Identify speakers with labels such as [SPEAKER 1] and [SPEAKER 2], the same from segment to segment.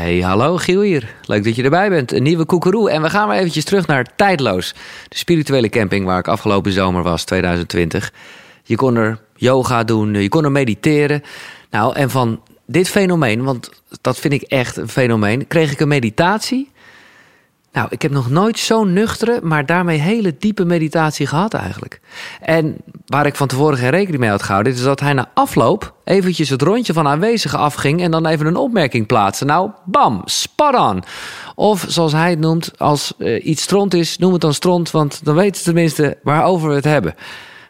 [SPEAKER 1] Hey, hallo Giel hier. Leuk dat je erbij bent. Een nieuwe koekeroe. En we gaan weer eventjes terug naar Tijdloos. De spirituele camping waar ik afgelopen zomer was, 2020. Je kon er yoga doen, je kon er mediteren. Nou, en van dit fenomeen, want dat vind ik echt een fenomeen... kreeg ik een meditatie. Nou, ik heb nog nooit zo'n nuchtere, maar daarmee hele diepe meditatie gehad eigenlijk. En waar ik van tevoren geen rekening mee had gehouden... is dat hij na afloop eventjes het rondje van aanwezigen afging... en dan even een opmerking plaatste. Nou, bam, spot on. Of zoals hij het noemt, als eh, iets stront is, noem het dan stront... want dan weten ze tenminste waarover we het hebben.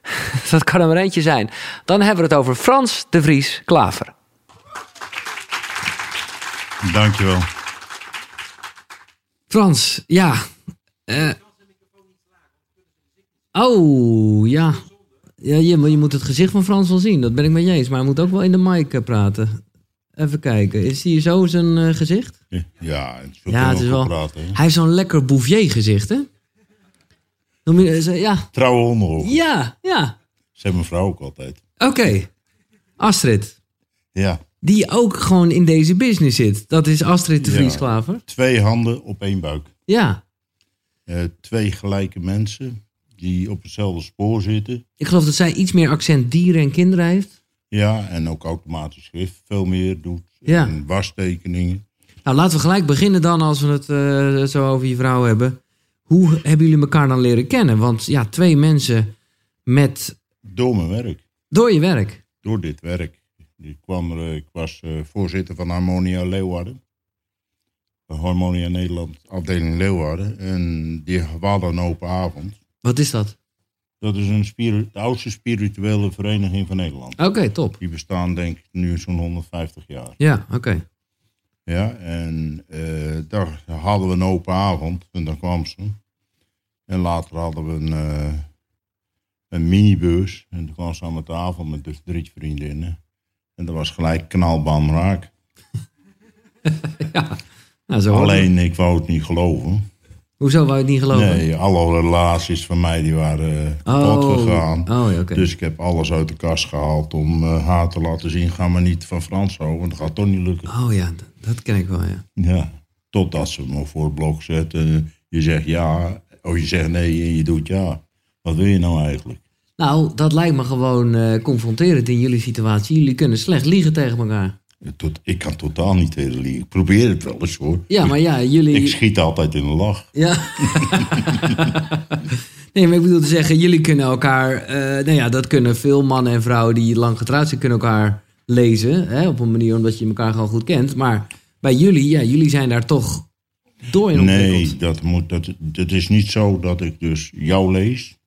[SPEAKER 1] dat kan er maar eentje zijn. Dan hebben we het over Frans de Vries Klaver.
[SPEAKER 2] Dankjewel.
[SPEAKER 1] Frans, ja. Eh. Oh, ja. Ja, je, je moet het gezicht van Frans wel zien. Dat ben ik met je eens. Maar hij moet ook wel in de mic eh, praten. Even kijken. Is hij zo zijn eh, gezicht?
[SPEAKER 2] Ja, het is,
[SPEAKER 1] Ja, het is wel.
[SPEAKER 2] praten?
[SPEAKER 1] Hij heeft zo'n lekker Bouvier gezicht, hè? Noem je, ja.
[SPEAKER 2] Trouwe honden.
[SPEAKER 1] Ja, ja.
[SPEAKER 2] Zei mijn vrouw ook altijd.
[SPEAKER 1] Oké. Astrid.
[SPEAKER 2] Ja,
[SPEAKER 1] Die ook gewoon in deze business zit. Dat is Astrid de
[SPEAKER 2] Ja.
[SPEAKER 1] Vries Klaver.
[SPEAKER 2] twee handen op één buik.
[SPEAKER 1] Ja.
[SPEAKER 2] Eh, twee gelijke mensen die op hetzelfde spoor zitten.
[SPEAKER 1] Ik geloof dat zij iets meer accent dieren en kinderen heeft.
[SPEAKER 2] Ja, en ook automatisch schrift veel meer doet.
[SPEAKER 1] Ja.
[SPEAKER 2] En wastekeningen.
[SPEAKER 1] Nou, laten we gelijk beginnen dan als we het eh, zo over je vrouw hebben. Hoe hebben jullie elkaar dan leren kennen? Want ja, twee mensen met
[SPEAKER 2] Door mijn werk.
[SPEAKER 1] door je werk.
[SPEAKER 2] Door dit werk. Ik, kwam er, ik was eh, voorzitter van Harmonia Leeuwarden. Harmonia Nederland, afdeling Leeuwarden. En die hadden een open avond.
[SPEAKER 1] Wat is dat?
[SPEAKER 2] Dat is een de oudste spirituele vereniging van Nederland.
[SPEAKER 1] Oké, top.
[SPEAKER 2] Die bestaan denk ik nu zo'n 150 jaar.
[SPEAKER 1] Ja, oké.
[SPEAKER 2] Ja, en eh, daar hadden we een open avond en dan kwam ze. En later hadden we een, eh, een minibus. En toen kwam ze aan de tafel met dus drie vriendinnen. En dat was gelijk knalbam raak.
[SPEAKER 1] Nou, zo.
[SPEAKER 2] Alleen, ik wou het niet geloven.
[SPEAKER 1] Hoezo wou je het niet geloven?
[SPEAKER 2] Nee, alle relaties van mij die waren eh,
[SPEAKER 1] Oh.
[SPEAKER 2] gegaan.
[SPEAKER 1] Oh, ja.
[SPEAKER 2] Dus ik heb alles uit de kast gehaald om eh, haar te laten zien. Ga maar niet van Frans houden, want dat gaat toch niet lukken.
[SPEAKER 1] Oh ja, dat, dat ken ik wel, ja.
[SPEAKER 2] Ja, totdat ze me voor het blok zetten. Je zegt ja, of je zegt nee en je doet ja. Wat wil je nou eigenlijk?
[SPEAKER 1] Nou, dat lijkt me gewoon eh, confronterend in jullie situatie. Jullie kunnen slecht liegen tegen elkaar.
[SPEAKER 2] Tot, ik kan totaal niet tegen liegen. Ik probeer het wel eens hoor.
[SPEAKER 1] Ja, maar ja, jullie...
[SPEAKER 2] Ik schiet altijd in de lach.
[SPEAKER 1] Ja. nee, maar ik bedoel te zeggen, jullie kunnen elkaar... eh, nou ja, dat kunnen veel mannen en vrouwen die lang getrouwd zijn... kunnen elkaar lezen, hè, op een manier omdat je elkaar gewoon goed kent. Maar bij jullie, ja, jullie zijn daar toch door in ontwikkeld.
[SPEAKER 2] Nee, dat, moet, dat, dat is niet zo dat ik dus jou lees.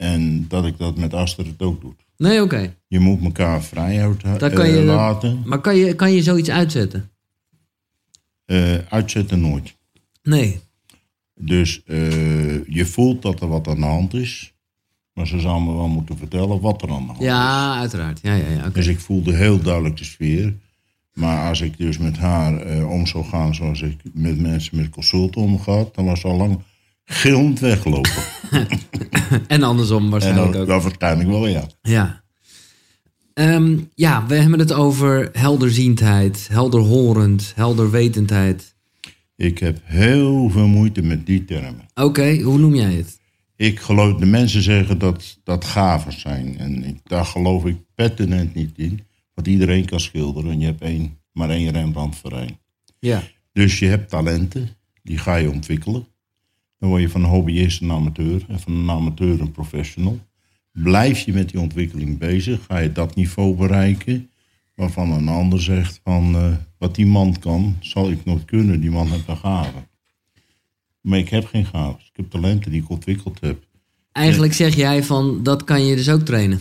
[SPEAKER 2] En dat ik dat met Astrid ook doe.
[SPEAKER 1] Nee, oké.
[SPEAKER 2] Je moet elkaar vrij eh, laten.
[SPEAKER 1] Maar kan je, kan je zoiets uitzetten?
[SPEAKER 2] Eh, uitzetten nooit.
[SPEAKER 1] Nee.
[SPEAKER 2] Dus eh, je voelt dat er wat aan de hand is. Maar ze zou me wel moeten vertellen wat er aan de hand is.
[SPEAKER 1] Ja, uiteraard. Ja, ja, ja.
[SPEAKER 2] Dus ik voelde heel duidelijk de sfeer. Maar als ik dus met haar om zou gaan zoals ik met mensen met consulten omga, dan was al lang gillend weggelopen.
[SPEAKER 1] En andersom
[SPEAKER 2] en
[SPEAKER 1] waarschijnlijk
[SPEAKER 2] dat,
[SPEAKER 1] ook.
[SPEAKER 2] dat waarschijnlijk wel, ja.
[SPEAKER 1] Ja. Ehm, ja, we hebben het over helderziendheid, helderhorend, helderwetendheid.
[SPEAKER 2] Ik heb heel veel moeite met die termen.
[SPEAKER 1] Oké, hoe noem jij het?
[SPEAKER 2] Ik geloof, de mensen zeggen dat dat gaven zijn. En ik, daar geloof ik pertinent niet in. Want iedereen kan schilderen en je hebt één, maar één Rembrandt verein.
[SPEAKER 1] Ja.
[SPEAKER 2] Dus je hebt talenten, die ga je ontwikkelen. Dan word je van een hobbyist een amateur en van een amateur een professional. Blijf je met die ontwikkeling bezig, ga je dat niveau bereiken waarvan een ander zegt van eh, wat die man kan, zal ik nooit kunnen. Die man heeft een gave. Maar ik heb geen gaven. Ik heb talenten die ik ontwikkeld heb.
[SPEAKER 1] Eigenlijk zeg jij van, dat kan je dus ook trainen.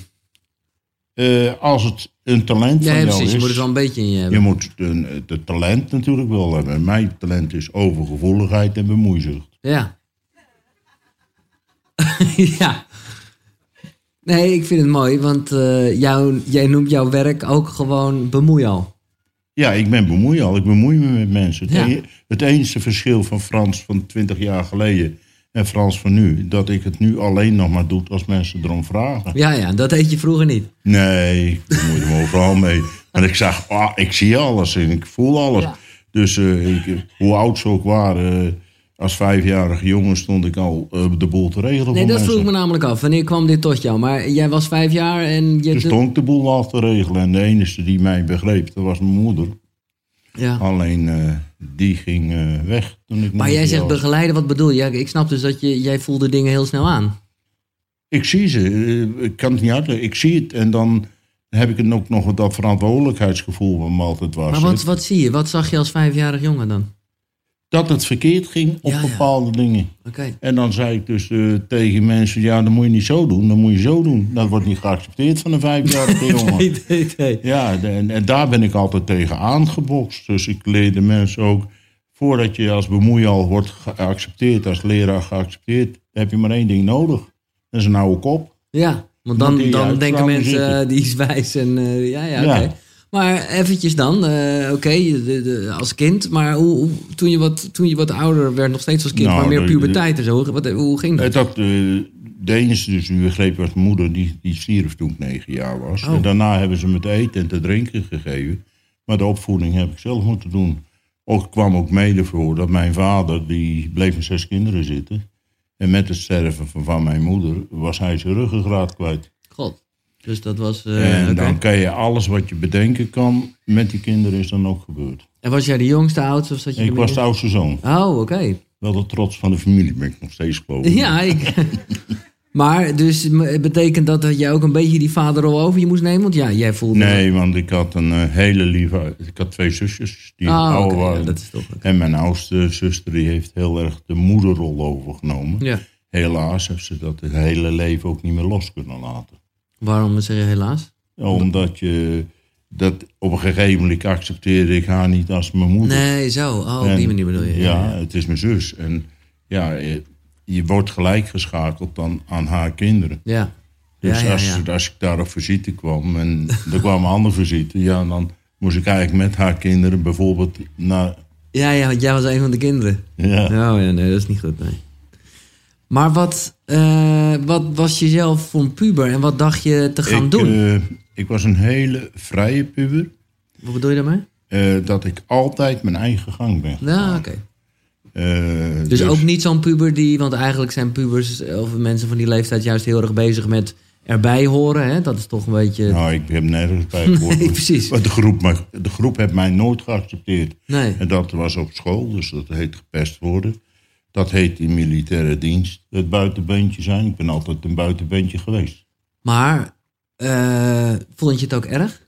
[SPEAKER 2] Eh, als het een talent
[SPEAKER 1] Ja,
[SPEAKER 2] van jou
[SPEAKER 1] precies.
[SPEAKER 2] is,
[SPEAKER 1] Je moet het wel een beetje in je
[SPEAKER 2] je
[SPEAKER 1] hebben.
[SPEAKER 2] moet een- het talent natuurlijk wel hebben. Mijn talent is overgevoeligheid en bemoeizucht.
[SPEAKER 1] Ja. ja. Nee, ik vind het mooi, want eh, jou, jij noemt jouw werk ook gewoon bemoeial.
[SPEAKER 2] Ja, ik ben bemoeial. Ik bemoei me met mensen. Het,
[SPEAKER 1] Ja.
[SPEAKER 2] e- het enige verschil van Frans van 20 jaar geleden en Frans van nu, dat ik het nu alleen nog maar doe als mensen erom vragen.
[SPEAKER 1] Ja, ja, dat deed je vroeger niet.
[SPEAKER 2] Nee, ik bemoei me overal mee. Maar ik zeg, ah, ik zie alles en ik voel alles.
[SPEAKER 1] Ja.
[SPEAKER 2] Dus eh, ik, hoe oud ze ook waren, eh, als vijfjarige jongen stond ik al eh, de boel te regelen
[SPEAKER 1] Nee, dat
[SPEAKER 2] mensen.
[SPEAKER 1] vroeg me namelijk af. Wanneer kwam dit tot jou? Maar jij was vijf jaar en je...
[SPEAKER 2] Dus stond ik de boel al te regelen. En de enige die mij begreep, dat was mijn moeder.
[SPEAKER 1] ja.
[SPEAKER 2] Alleen eh, die ging eh, weg toen ik
[SPEAKER 1] Maar jij zegt
[SPEAKER 2] was.
[SPEAKER 1] begeleiden, wat bedoel je? Ja, ik snap dus dat je, jij voelde dingen heel snel aan.
[SPEAKER 2] Ik zie ze. Ik kan het niet uitleggen. Ik zie het en dan heb ik het ook nog dat verantwoordelijkheidsgevoel wat me altijd was.
[SPEAKER 1] Maar wat, wat zie je? Wat zag je als vijfjarig jongen dan?
[SPEAKER 2] Dat het verkeerd ging op
[SPEAKER 1] Ja,
[SPEAKER 2] bepaalde dingen.
[SPEAKER 1] Oké.
[SPEAKER 2] En dan zei ik dus eh, tegen mensen, ja, dan moet je niet zo doen, dan moet je zo doen. Dat wordt niet geaccepteerd van een vijfjarige jongen.
[SPEAKER 1] Nee, nee, nee.
[SPEAKER 2] Ja, de- en, en daar ben ik altijd tegen aangebokst. Dus ik leerde mensen ook, voordat je als bemoeial wordt geaccepteerd, als leraar geaccepteerd, heb je maar één ding nodig. Dat is een oude kop.
[SPEAKER 1] Ja, want dan, dan denken mensen, eh, die is wijs en eh, ja, ja,
[SPEAKER 2] Ja.
[SPEAKER 1] Maar eventjes dan, eh, oké, als kind, maar hoe, hoe- toen, je wat, toen je wat ouder werd, nog steeds als kind,
[SPEAKER 2] Nou,
[SPEAKER 1] maar meer puberteit en zo, wat, hoe ging
[SPEAKER 2] Eh,
[SPEAKER 1] dat?
[SPEAKER 2] Dat, eh, de dus die begreep was moeder, die, die stierf toen ik negen jaar was.
[SPEAKER 1] Oh.
[SPEAKER 2] En daarna hebben ze me te eten en te drinken gegeven. Maar de opvoeding heb ik zelf moeten doen. Ook kwam ook mede voor dat mijn vader, die bleef met zes kinderen zitten. En met het sterven van, van mijn moeder was hij zijn ruggengraat kwijt.
[SPEAKER 1] God, dus dat was, eh,
[SPEAKER 2] en dan kan je alles wat je bedenken kan, met die kinderen is dan ook gebeurd.
[SPEAKER 1] En was jij de jongste, oudste of zat je
[SPEAKER 2] Ik was de oudste zoon.
[SPEAKER 1] Oh, oké.
[SPEAKER 2] Wel de trots van de familie ben ik nog steeds geloof ik.
[SPEAKER 1] Ja, ik... maar dus het betekent dat dat jij ook een beetje die vaderrol over je moest nemen? Want ja, jij voelde...
[SPEAKER 2] Nee, want ik had een eh, hele lieve... Ik had twee zusjes die
[SPEAKER 1] Ah,
[SPEAKER 2] ouder
[SPEAKER 1] ja,
[SPEAKER 2] waren.
[SPEAKER 1] dat is toch...
[SPEAKER 2] En mijn oudste zuster die heeft heel erg de moederrol overgenomen.
[SPEAKER 1] Ja.
[SPEAKER 2] Helaas heeft ze dat het hele leven ook niet meer los kunnen laten.
[SPEAKER 1] Waarom zeg je helaas?
[SPEAKER 2] Omdat je dat op een gegeven moment accepteerde ik haar niet als mijn moeder.
[SPEAKER 1] Nee, zo. Oh, op die manier bedoel je.
[SPEAKER 2] Ja, het is mijn zus. En ja, je, je wordt gelijk geschakeld dan aan haar kinderen.
[SPEAKER 1] Ja.
[SPEAKER 2] Dus
[SPEAKER 1] ja,
[SPEAKER 2] als, als ik daar op visite kwam en er kwamen andere visite, ja, dan moest ik eigenlijk met haar kinderen bijvoorbeeld naar.
[SPEAKER 1] Ja, ja, want jij was een van de kinderen.
[SPEAKER 2] Ja,
[SPEAKER 1] Oh ja, nee, dat is niet goed, nee. Maar wat, eh, wat was je zelf voor een puber en wat dacht je te gaan
[SPEAKER 2] ik,
[SPEAKER 1] doen?
[SPEAKER 2] eh, ik was een hele vrije puber.
[SPEAKER 1] wat bedoel je daarmee?
[SPEAKER 2] eh, dat ik altijd mijn eigen gang ben.
[SPEAKER 1] Ja, oké.
[SPEAKER 2] Eh,
[SPEAKER 1] Dus, ook niet zo'n puber die, want eigenlijk zijn pubers of mensen van die leeftijd juist heel erg bezig met erbij horen. Hè? Dat is toch een beetje.
[SPEAKER 2] Nou, ik heb nergens bij gehoord.
[SPEAKER 1] Nee, precies.
[SPEAKER 2] De groep, maar de groep heeft mij nooit geaccepteerd.
[SPEAKER 1] Nee.
[SPEAKER 2] En dat was op school, dus dat heet gepest worden. Dat heet in militaire dienst het buitenbeentje zijn. Ik ben altijd een buitenbeentje geweest.
[SPEAKER 1] Maar eh, vond je het ook erg?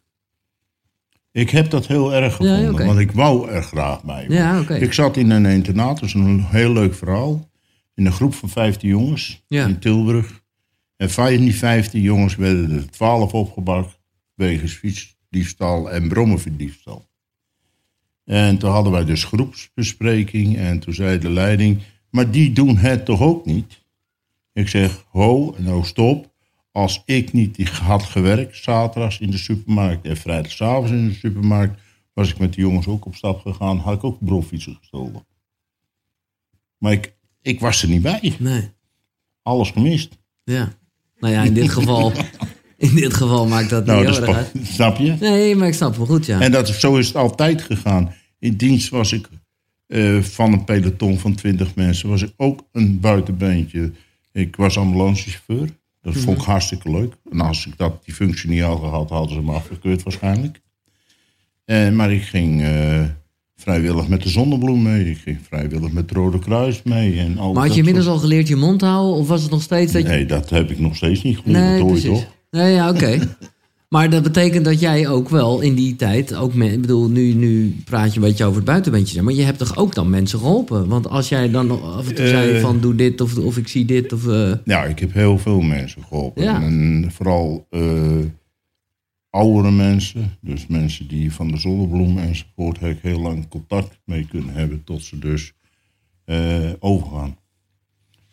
[SPEAKER 2] Ik heb dat heel erg
[SPEAKER 1] Ja,
[SPEAKER 2] gevonden, want ik wou er graag bij.
[SPEAKER 1] Ja.
[SPEAKER 2] Ik zat in een internaat, dat is een heel leuk verhaal. In een groep van 15 jongens
[SPEAKER 1] Ja.
[SPEAKER 2] in Tilburg. En van die 15 jongens werden er 12 opgepakt wegens fietsdiefstal en brommendiefstal. En toen hadden wij dus groepsbespreking en toen zei de leiding, maar die doen het toch ook niet? Ik zeg, ho, nou stop. Als ik niet die had gewerkt, zaterdags in de supermarkt en vrijdagavond in de supermarkt, was ik met de jongens ook op stap gegaan, had ik ook bromfietsen gestolen. Maar ik, ik was er niet bij.
[SPEAKER 1] Nee.
[SPEAKER 2] Alles gemist.
[SPEAKER 1] Ja. Nou ja, in dit geval, in dit geval maakt dat
[SPEAKER 2] Nou,
[SPEAKER 1] niet
[SPEAKER 2] dat
[SPEAKER 1] erg uit.
[SPEAKER 2] snap je?
[SPEAKER 1] Nee, maar ik snap wel goed, ja.
[SPEAKER 2] En dat, zo is het altijd gegaan. In dienst was ik eh, van een peloton van 20 mensen, was ik ook een buitenbeentje. Ik was ambulancechauffeur. Dat vond ik hartstikke leuk. En als ik dat, die functie niet had gehad, hadden ze me afgekeurd waarschijnlijk. En, maar ik ging eh, vrijwillig met de zonnebloem mee. Ik ging vrijwillig met het Rode Kruis mee. En al
[SPEAKER 1] Maar had je inmiddels
[SPEAKER 2] soort-
[SPEAKER 1] al geleerd je mond te houden? Of was het nog steeds dat je...
[SPEAKER 2] Nee, dat heb ik nog steeds niet geleerd.
[SPEAKER 1] Nee,
[SPEAKER 2] dat hoor je
[SPEAKER 1] precies.
[SPEAKER 2] toch?
[SPEAKER 1] Nee, ja, oké. maar dat betekent dat jij ook wel in die tijd, ook ik bedoel, nu, nu praat je een beetje over het buitenbeentje, maar je hebt toch ook dan mensen geholpen? Want als jij dan af en toe
[SPEAKER 2] Eh.
[SPEAKER 1] zei van doe dit of, of ik zie dit of... eh,
[SPEAKER 2] Ja, ik heb heel veel mensen geholpen.
[SPEAKER 1] Ja.
[SPEAKER 2] En vooral eh, oudere mensen. Dus mensen die van de zonnebloem enzovoort... heb ik heel lang contact mee kunnen hebben... tot ze dus eh, overgaan.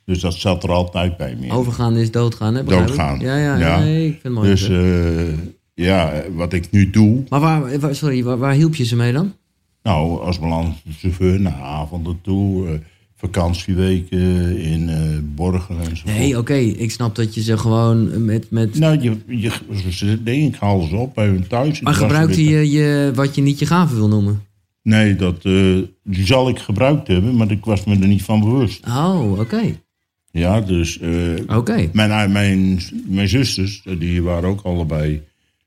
[SPEAKER 2] Dus dat zat er altijd bij me.
[SPEAKER 1] overgaan is doodgaan, hè? begrijp ik?
[SPEAKER 2] Doodgaan.
[SPEAKER 1] Ja, ja,
[SPEAKER 2] Ja.
[SPEAKER 1] Nee, ik vind het mooi.
[SPEAKER 2] Dus eh, ja, wat ik nu doe...
[SPEAKER 1] maar waar, waar- sorry, waar, waar hielp je ze mee dan?
[SPEAKER 2] Nou, als chauffeur naar avonden toe... eh, vakantieweken in eh, Borgen enzovoort.
[SPEAKER 1] Nee, oké, ik snap dat je ze gewoon met... met
[SPEAKER 2] Nou, je, je, ze- denk ik haal ze op bij hun thuis.
[SPEAKER 1] maar gebruikte je, je wat je niet je gaven wil noemen?
[SPEAKER 2] Nee, dat, die zal ik gebruikt hebben, maar ik was me er niet van bewust.
[SPEAKER 1] Oh, oké.
[SPEAKER 2] Ja, dus eh,
[SPEAKER 1] Oké.
[SPEAKER 2] mijn, mijn, mijn zusters, eh, die waren ook allebei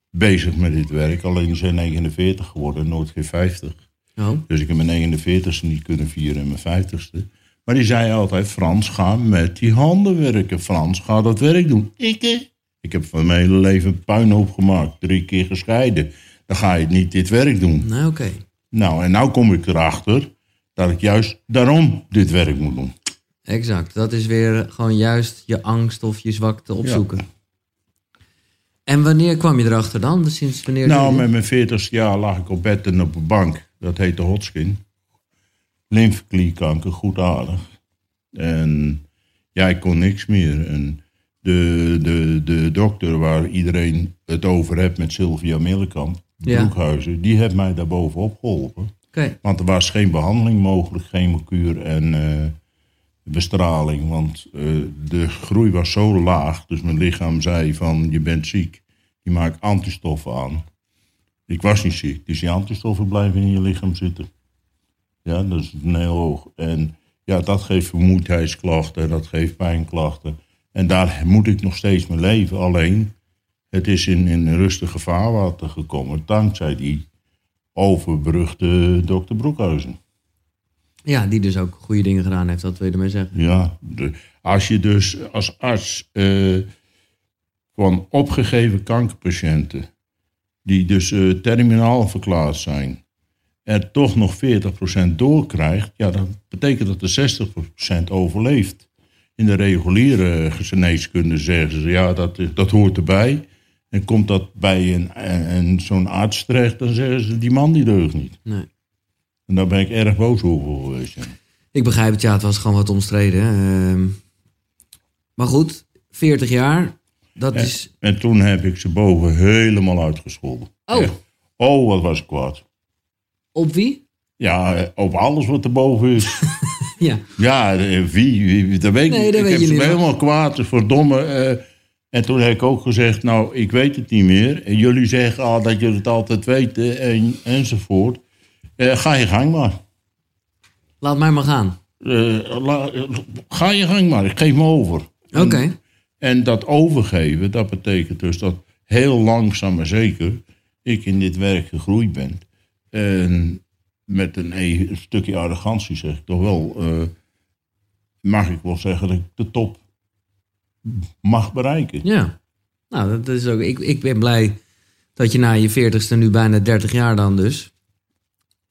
[SPEAKER 2] bezig met dit werk. Alleen die zijn 49 geworden, nooit geen 50.
[SPEAKER 1] Oh,
[SPEAKER 2] Dus ik heb mijn 49ste niet kunnen vieren en mijn 50ste. Maar die zei altijd, Frans, ga met die handen werken. Frans, ga dat werk doen. Ik, hè? ik heb van mijn hele leven een puinhoop gemaakt. Drie keer gescheiden. Dan ga je niet dit werk doen.
[SPEAKER 1] nou oké.
[SPEAKER 2] Nou, en nou kom ik erachter dat ik juist daarom dit werk moet doen.
[SPEAKER 1] Exact. Dat is weer gewoon juist je angst of je zwakte opzoeken. En wanneer kwam je erachter dan? Dus Sinds wanneer?
[SPEAKER 2] Nou, met mijn veertigste jaar lag ik op bed en op een bank. Dat heette Hodgkin. Lymfeklierkanker, goed aardig. En ja, ik kon niks meer. En de, de, de dokter waar iedereen het over heeft met Sylvia Millekamp,
[SPEAKER 1] Ja.
[SPEAKER 2] Broekhuizen, die heeft mij daar bovenop geholpen. Want er was geen behandeling mogelijk, chemokuur en eh, bestraling. Want eh, de groei was zo laag, dus mijn lichaam zei van je bent ziek. Je maakt antistoffen aan. Ik was niet ziek, dus die antistoffen blijven in je lichaam zitten. Ja, dat is heel hoog. En ja, dat geeft vermoeidheidsklachten, dat geeft pijnklachten. En daar moet ik nog steeds mee leven. Alleen, het is in, in rustige vaarwater gekomen, dankzij die overberuchte dokter Broekhuizen.
[SPEAKER 1] Ja, die dus ook goede dingen gedaan heeft, dat wil je ermee zeggen.
[SPEAKER 2] Ja, de- als je dus als arts eh, van opgegeven kankerpatiënten, die dus eh, terminaal verklaard zijn, er toch nog 40% doorkrijgt, ja, dan betekent dat de 60% overleeft. In de reguliere geneeskunde zeggen ze, ja, dat, is- dat hoort erbij. En komt dat bij een, een, zo'n arts terecht, dan zeggen ze, die man die deugt niet.
[SPEAKER 1] Nee.
[SPEAKER 2] En daar ben ik erg boos over geweest. ja.
[SPEAKER 1] Ik begrijp het, ja, het was gewoon wat omstreden. Ehm. maar goed, 40 jaar, dat
[SPEAKER 2] En,
[SPEAKER 1] is...
[SPEAKER 2] en toen heb ik ze boven helemaal uitgescholden.
[SPEAKER 1] Oh.
[SPEAKER 2] Echt. Oh, wat was ik kwaad.
[SPEAKER 1] Op wie?
[SPEAKER 2] Ja, op alles wat erboven is.
[SPEAKER 1] Ja.
[SPEAKER 2] ja, eh, wie, dat weet ik
[SPEAKER 1] Nee,
[SPEAKER 2] niet.
[SPEAKER 1] dat
[SPEAKER 2] Ik
[SPEAKER 1] weet
[SPEAKER 2] heb ze
[SPEAKER 1] niet,
[SPEAKER 2] helemaal kwaad, verdomme. eh, en toen heb ik ook gezegd, nou, ik weet het niet meer. En jullie zeggen al dat jullie het altijd weten en, enzovoort. Eh, ga je gang maar.
[SPEAKER 1] Laat mij maar gaan.
[SPEAKER 2] Eh, la- ga je gang maar, ik geef me over.
[SPEAKER 1] Oké.
[SPEAKER 2] En, en dat overgeven, dat betekent dus dat heel langzaam maar zeker ik in dit werk gegroeid ben. En met een, een stukje arrogantie zeg ik toch wel, eh, mag ik wel zeggen dat ik de top mag bereiken.
[SPEAKER 1] Ja. Nou, dat is ook... Ik, ik ben blij dat je na je 40ste, nu bijna 30 jaar dan dus...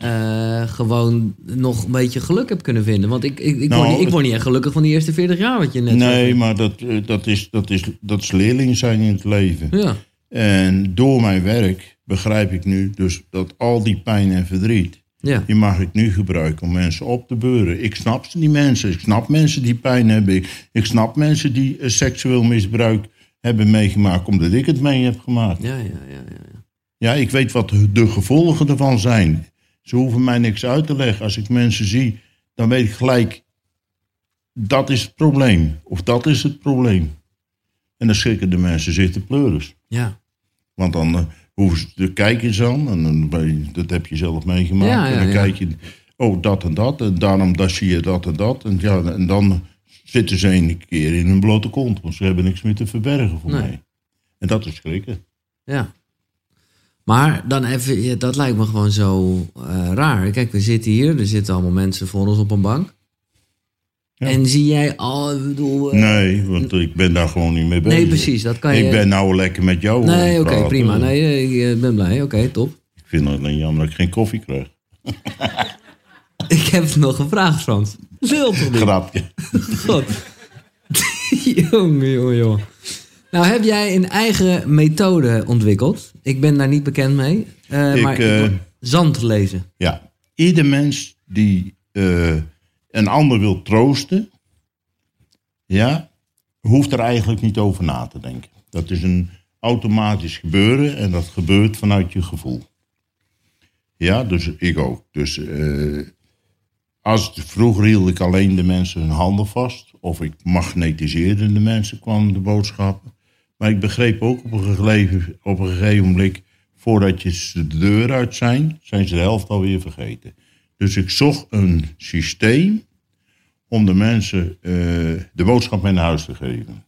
[SPEAKER 1] eh, gewoon nog een beetje geluk hebt kunnen vinden. Want ik, ik, ik,
[SPEAKER 2] Nou,
[SPEAKER 1] word, niet, ik word niet echt gelukkig van die eerste 40 jaar wat je net
[SPEAKER 2] Nee, maar dat, eh, dat, is, dat, is, dat is leerling zijn in het leven.
[SPEAKER 1] Ja.
[SPEAKER 2] En door mijn werk begrijp ik nu dus dat al die pijn en verdriet,
[SPEAKER 1] Ja.
[SPEAKER 2] die mag ik nu gebruiken om mensen op te beuren. Ik snap ze, die mensen. Ik snap mensen die pijn hebben. Ik, ik snap mensen die eh, seksueel misbruik hebben meegemaakt, omdat ik het mee heb gemaakt.
[SPEAKER 1] Ja, ja, ja, ja. ja.
[SPEAKER 2] Ja, ik weet wat de gevolgen ervan zijn. Ze hoeven mij niks uit te leggen. Als ik mensen zie, dan weet ik gelijk, dat is het probleem. Of dat is het probleem. En dan schrikken de mensen zich de pleuris.
[SPEAKER 1] Ja.
[SPEAKER 2] Want dan eh, hoeven ze te kijken zo. En dan, dat heb je zelf meegemaakt.
[SPEAKER 1] Ja, ja,
[SPEAKER 2] en dan
[SPEAKER 1] ja.
[SPEAKER 2] kijk je, oh, dat en dat. En daarom dat zie je dat en dat. En, ja, en dan zitten ze een keer in hun blote kont. Want ze hebben niks meer te verbergen voor
[SPEAKER 1] Nee.
[SPEAKER 2] mij. En dat is schrikken.
[SPEAKER 1] Ja. Maar dan even, ja, dat lijkt me gewoon zo eh, raar. Kijk, we zitten hier, er zitten allemaal mensen voor ons op een bank.
[SPEAKER 2] Ja.
[SPEAKER 1] En zie jij al, ik bedoel... eh,
[SPEAKER 2] Nee, want ik ben daar gewoon niet mee bezig.
[SPEAKER 1] nee, precies, dat kan je...
[SPEAKER 2] Ik ben nou lekker met jou. aan
[SPEAKER 1] Nee, oké, prima. Nee, eh, ik eh, ben blij. Oké, top.
[SPEAKER 2] Ik vind het alleen jammer dat ik geen koffie krijg.
[SPEAKER 1] Ik heb nog een vraag, Frans. Lul toch niet?
[SPEAKER 2] Grapje.
[SPEAKER 1] God. jongen, jongen, jongen. Nou, heb jij een eigen methode ontwikkeld? Ik ben daar niet bekend mee. eh,
[SPEAKER 2] Ik,
[SPEAKER 1] maar
[SPEAKER 2] eh,
[SPEAKER 1] zand lezen.
[SPEAKER 2] Ja, ieder mens die eh, een ander wil troosten, ja, hoeft er eigenlijk niet over na te denken. Dat is een automatisch gebeuren en dat gebeurt vanuit je gevoel. Ja, dus ik ook. Dus als vroeger hield ik alleen de mensen hun handen vast, of ik magnetiseerde de mensen, kwam de boodschappen. Maar ik begreep ook op een gegeven, op een gegeven moment voordat je ze de deur uit zijn, zijn ze de helft alweer vergeten. Dus ik zocht een systeem om de mensen eh, de boodschap mee naar huis te geven.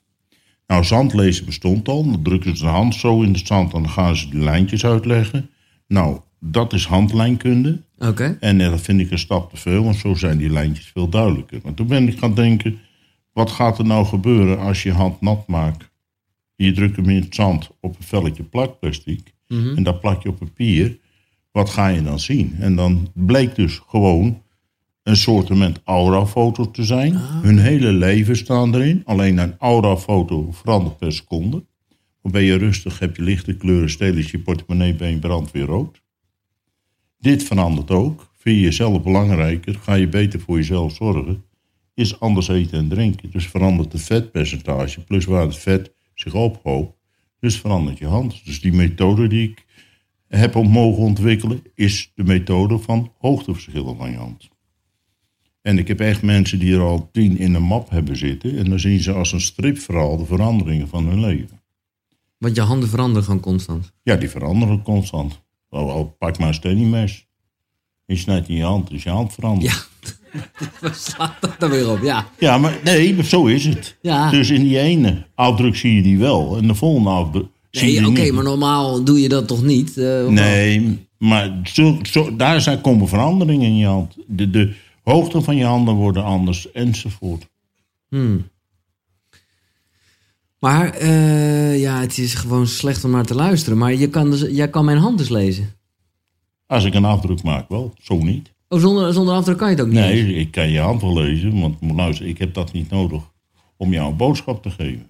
[SPEAKER 2] Nou, zandlezen bestond al. Dan drukken ze de hand zo in het zand en dan gaan ze de lijntjes uitleggen. Nou, dat is handlijnkunde.
[SPEAKER 1] Oké.
[SPEAKER 2] En eh, dat vind ik een stap te veel, want zo zijn die lijntjes veel duidelijker. Maar toen ben ik gaan denken, wat gaat er nou gebeuren als je hand nat maakt? Je drukt hem in het zand op een velletje plakplastic
[SPEAKER 1] Mhm.
[SPEAKER 2] en dat plak je op papier. Wat ga je dan zien? En dan bleek dus gewoon een soortement aurafoto te zijn. Hun hele leven staan erin. Alleen een aurafoto verandert per seconde. Dan ben je rustig, heb je lichte kleuren, stel je portemonnee bij brandt weer rood. Dit verandert ook. Vind je jezelf belangrijker, ga je beter voor jezelf zorgen, is anders eten en drinken. Dus verandert het vetpercentage, plus waar het vet zich ophoopt, dus verandert je hand. Dus die methode die ik heb om mogen ontwikkelen, is de methode van hoogteverschillen van je hand. En ik heb echt mensen die er al tien in een map hebben zitten. En dan zien ze als een stripverhaal de veranderingen van hun leven.
[SPEAKER 1] Want je handen veranderen gewoon constant.
[SPEAKER 2] Ja, die veranderen constant. Al, pak maar een stennymes. Je snijdt in je hand, dus je hand verandert.
[SPEAKER 1] Ja. Waar slaat dat dan weer op? Ja.
[SPEAKER 2] Ja, maar nee, maar zo is het.
[SPEAKER 1] Ja.
[SPEAKER 2] Dus in die ene afdruk zie je die wel. En de volgende afdruk zie je
[SPEAKER 1] oké, maar normaal doe je dat toch niet? eh?
[SPEAKER 2] Nee, maar zo, zo, daar zijn, komen veranderingen in je hand. De, de hoogte van je handen worden anders enzovoort.
[SPEAKER 1] Hmm. Maar eh, ja, het is gewoon slecht om naar te luisteren. Maar je kan dus, jij kan mijn hand dus lezen.
[SPEAKER 2] Als ik een afdruk maak wel, zo niet.
[SPEAKER 1] Oh, zonder, zonder afdruk kan je het ook niet.
[SPEAKER 2] Nee, ik kan je hand wel lezen, want luister, ik heb dat niet nodig om jou een boodschap te geven.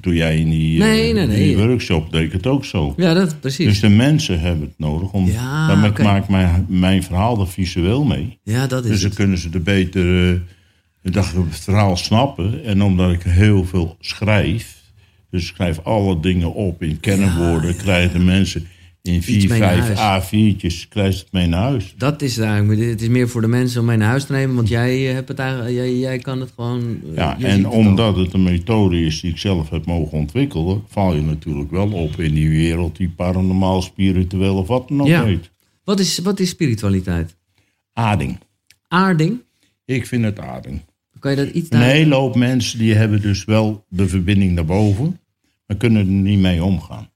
[SPEAKER 2] Toen jij in die, eh,
[SPEAKER 1] Nee, nee, nee.
[SPEAKER 2] die workshop deed ik het ook zo.
[SPEAKER 1] Ja, dat precies.
[SPEAKER 2] Dus de mensen hebben het nodig. Om,
[SPEAKER 1] Ja,
[SPEAKER 2] daarmee
[SPEAKER 1] oké.
[SPEAKER 2] maakt mijn, mijn verhaal er visueel mee.
[SPEAKER 1] ja, dat is
[SPEAKER 2] Dus dan
[SPEAKER 1] het.
[SPEAKER 2] kunnen ze er beter eh, dat het verhaal snappen. En omdat ik heel veel schrijf, dus ik schrijf alle dingen op in kernwoorden, krijgen de mensen in vier, vijf A4'tjes, krijgen ze het mee naar huis.
[SPEAKER 1] Dat is het eigenlijk. Het is meer voor de mensen om mee naar huis te nemen. Want jij, eh, hebt het eigenlijk, jij, jij kan het gewoon... eh,
[SPEAKER 2] Ja, en
[SPEAKER 1] het
[SPEAKER 2] omdat het een methode is die ik zelf heb mogen ontwikkelen, val je natuurlijk wel op in die wereld die paranormaal, spiritueel of wat dan ook
[SPEAKER 1] Ja.
[SPEAKER 2] heet.
[SPEAKER 1] Wat is, wat is spiritualiteit?
[SPEAKER 2] Ading.
[SPEAKER 1] Aarding?
[SPEAKER 2] Ik vind het ading.
[SPEAKER 1] Kan je dat iets
[SPEAKER 2] Een hele hoop mensen die hebben dus wel de verbinding naar boven, maar kunnen er niet mee omgaan.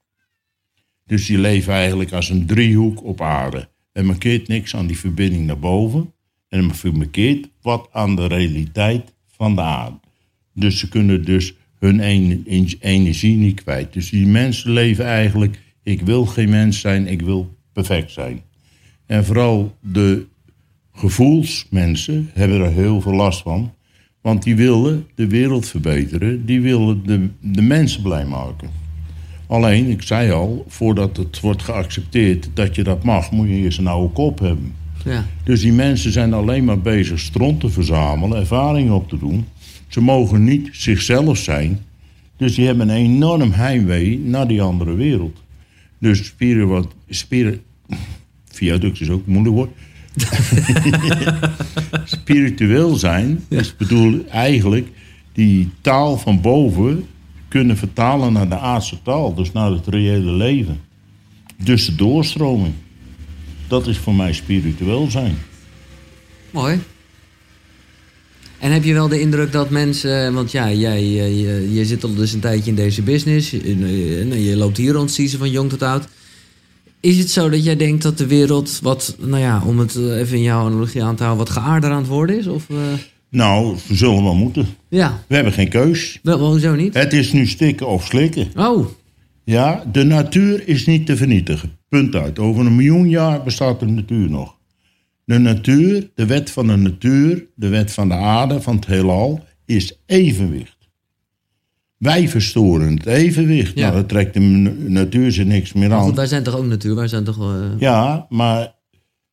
[SPEAKER 2] Dus die leven eigenlijk als een driehoek op aarde. En markeert niks aan die verbinding naar boven. En markeert wat aan de realiteit van de aarde. Dus ze kunnen dus hun en- en- energie niet kwijt. Dus die mensen leven eigenlijk, ik wil geen mens zijn, ik wil perfect zijn. En vooral de gevoelsmensen hebben er heel veel last van. Want die willen de wereld verbeteren. Die willen de, de mensen blij maken. Alleen, ik zei al, voordat het wordt geaccepteerd dat je dat mag, moet je eerst een oude kop hebben.
[SPEAKER 1] Ja.
[SPEAKER 2] Dus die mensen zijn alleen maar bezig stront te verzamelen, ervaringen op te doen. Ze mogen niet zichzelf zijn. Dus die hebben een enorm heimwee naar die andere wereld. Dus spieren wat. Spieren. Viaduct is ook moeilijk woord. Spiritueel zijn is bedoel eigenlijk die taal van boven kunnen vertalen naar de aardse taal, dus naar het reële leven. Dus de doorstroming. Dat is voor mij spiritueel zijn.
[SPEAKER 1] Mooi. En heb je wel de indruk dat mensen... Want ja, jij eh, je, zit al dus een tijdje in deze business. Je, eh, je loopt hier rond, van jong tot oud. Is het zo dat jij denkt dat de wereld wat... Nou ja, om het eh, even in jouw analogie aan te houden... wat geaarder aan het worden is? Of, eh,
[SPEAKER 2] Nou, we zullen wel moeten.
[SPEAKER 1] ja,
[SPEAKER 2] We hebben geen keus.
[SPEAKER 1] wel, hoezo niet?
[SPEAKER 2] Het is nu stikken of slikken.
[SPEAKER 1] Oh,
[SPEAKER 2] Ja, de natuur is niet te vernietigen. Punt uit. Over een miljoen jaar bestaat de natuur nog. De natuur, de wet van de natuur, de wet van de aarde, van het heelal, is evenwicht. Wij verstoren het evenwicht.
[SPEAKER 1] Ja.
[SPEAKER 2] Nou, dat trekt de natuur zich niks meer aan.
[SPEAKER 1] goed, wij zijn toch ook natuur? Wij zijn toch... eh,
[SPEAKER 2] Ja, maar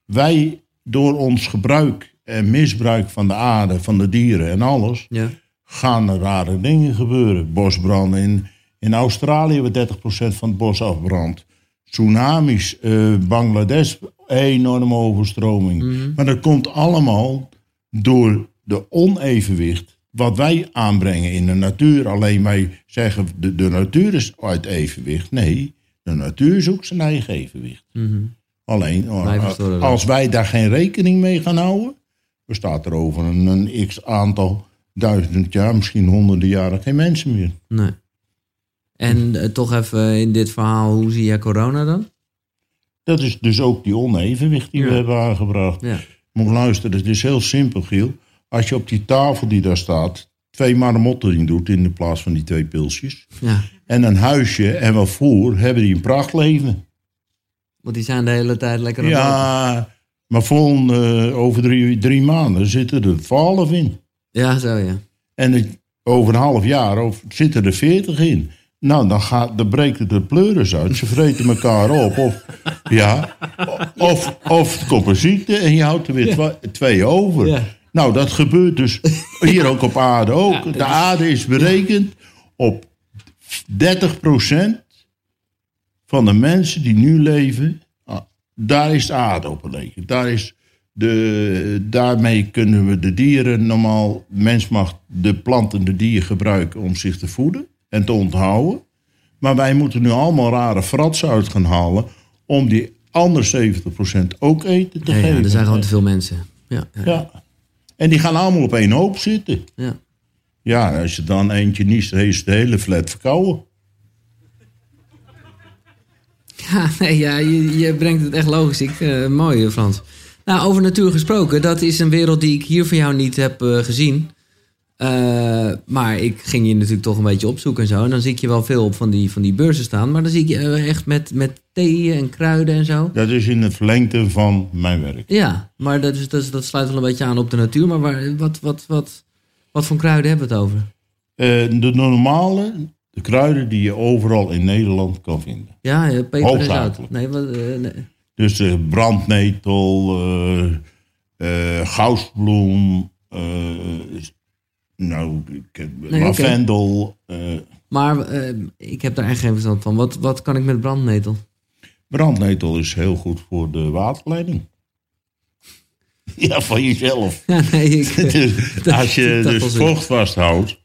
[SPEAKER 2] wij door ons gebruik misbruik van de aarde, van de dieren en alles,
[SPEAKER 1] ja.
[SPEAKER 2] gaan er rare dingen gebeuren. Bosbranden in, in Australië, waar 30% van het bos afbrandt. Tsunamis, eh, Bangladesh, enorme overstroming. Maar dat komt allemaal door de onevenwicht wat wij aanbrengen in de natuur. Alleen wij zeggen, de, de natuur is uit evenwicht. Nee, De natuur zoekt zijn eigen evenwicht.
[SPEAKER 1] Mhm.
[SPEAKER 2] Alleen, als wij daar geen rekening mee gaan houden, bestaat er over een, een x aantal duizend jaar, misschien honderden jaren, geen mensen meer.
[SPEAKER 1] Nee. En eh, toch even in dit verhaal, hoe zie jij corona dan?
[SPEAKER 2] Dat is dus ook die onevenwicht die we hebben aangebracht.
[SPEAKER 1] Ja.
[SPEAKER 2] Moet luisteren, het is heel simpel, Giel. Als je op die tafel die daar staat, twee marmotten doet in de plaats van die twee pilsjes.
[SPEAKER 1] Ja.
[SPEAKER 2] En een huisje en wat voer, hebben die een prachtleven.
[SPEAKER 1] Want die zijn de hele tijd lekker aan.
[SPEAKER 2] Ja, maar vol, eh, over drie, drie maanden zitten er twaalf in.
[SPEAKER 1] Ja, zo ja.
[SPEAKER 2] En over een half jaar of, zitten er veertig in. Nou, dan, gaat, dan breekt het de pleuris uit. Ze vreten elkaar op. Of, ja, of, of het komt een ziekte en je houdt er weer twee over.
[SPEAKER 1] Ja.
[SPEAKER 2] Nou, dat gebeurt dus hier ook op aarde ook. De aarde is berekend op 30% van de mensen die nu leven. Daar is op berekend. Daar is de, daarmee kunnen we de dieren normaal... Mens mag de planten, de dieren gebruiken om zich te voeden en te onthouden. Maar wij moeten nu allemaal rare fratsen uit gaan halen... om die andere 70% ook eten te
[SPEAKER 1] Ja, ja,
[SPEAKER 2] geven.
[SPEAKER 1] er zijn gewoon te veel mensen. Ja, ja.
[SPEAKER 2] Ja. En die gaan allemaal op één hoop zitten.
[SPEAKER 1] ja.
[SPEAKER 2] Ja, als je dan eentje niest, dan is de hele flat verkouden.
[SPEAKER 1] Ja, nee, ja je, je brengt het echt logisch. Ik, mooi, eh, Frans. Nou, over natuur gesproken, dat is een wereld die ik hier van jou niet heb eh, gezien. Eh, maar ik ging je natuurlijk toch een beetje opzoeken en zo. En dan zie ik je wel veel op van die, van die beurzen staan. Maar dan zie ik je echt met, met thee en kruiden en zo.
[SPEAKER 2] Dat is in het verlengte van mijn werk.
[SPEAKER 1] Ja, maar dat, is, dat, is- dat sluit wel een beetje aan op de natuur. Maar waar, wat, wat, wat, wat voor kruiden hebben we het over?
[SPEAKER 2] De normale, de kruiden die je overal in Nederland kan vinden.
[SPEAKER 1] Ja, peper en zout.
[SPEAKER 2] Hoofdzakelijk.
[SPEAKER 1] Nee, wat, eh, nee.
[SPEAKER 2] Dus eh, brandnetel, gousbloem, eh, nou, ik lavendel.
[SPEAKER 1] Maar ik heb daar echt geen verstand van. Wat, wat kan ik met brandnetel?
[SPEAKER 2] brandnetel is heel goed voor de waterleiding. Ja, van jezelf.
[SPEAKER 1] Ja, nee, ik,
[SPEAKER 2] Dus als je dus vocht vasthoudt,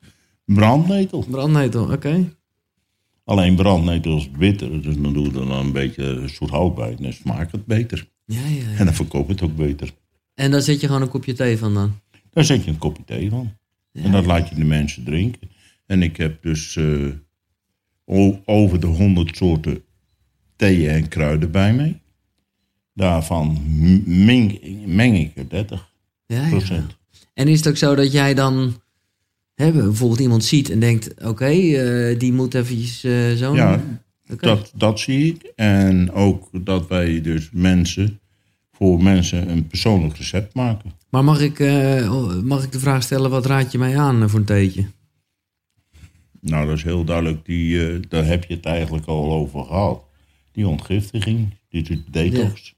[SPEAKER 2] brandnetel.
[SPEAKER 1] brandnetel, oké.
[SPEAKER 2] Alleen brandnetel is bitter, dus dan doe je er dan een beetje een soort hout bij. En dan smaakt het beter.
[SPEAKER 1] Ja, ja, ja.
[SPEAKER 2] En dan verkoopt het ook beter.
[SPEAKER 1] En daar zet je gewoon een kopje thee van dan?
[SPEAKER 2] Daar zet je een kopje thee van. En dat laat je de mensen drinken. En ik heb dus eh, over de honderd soorten theeën en kruiden bij mij. Daarvan meng, meng ik er 30
[SPEAKER 1] Ja, ja.
[SPEAKER 2] procent.
[SPEAKER 1] En is het ook zo dat jij dan hè, bijvoorbeeld iemand ziet en denkt... oké, eh, die moet eventjes eh zo...
[SPEAKER 2] Ja, dat, dat zie ik. En ook dat wij dus mensen, voor mensen een persoonlijk recept maken.
[SPEAKER 1] Maar mag ik, eh, mag ik de vraag stellen, wat raad je mij aan voor een theetje?
[SPEAKER 2] Nou, dat is heel duidelijk. Die, daar heb je het eigenlijk al over gehad. Die ontgiftiging, die detox.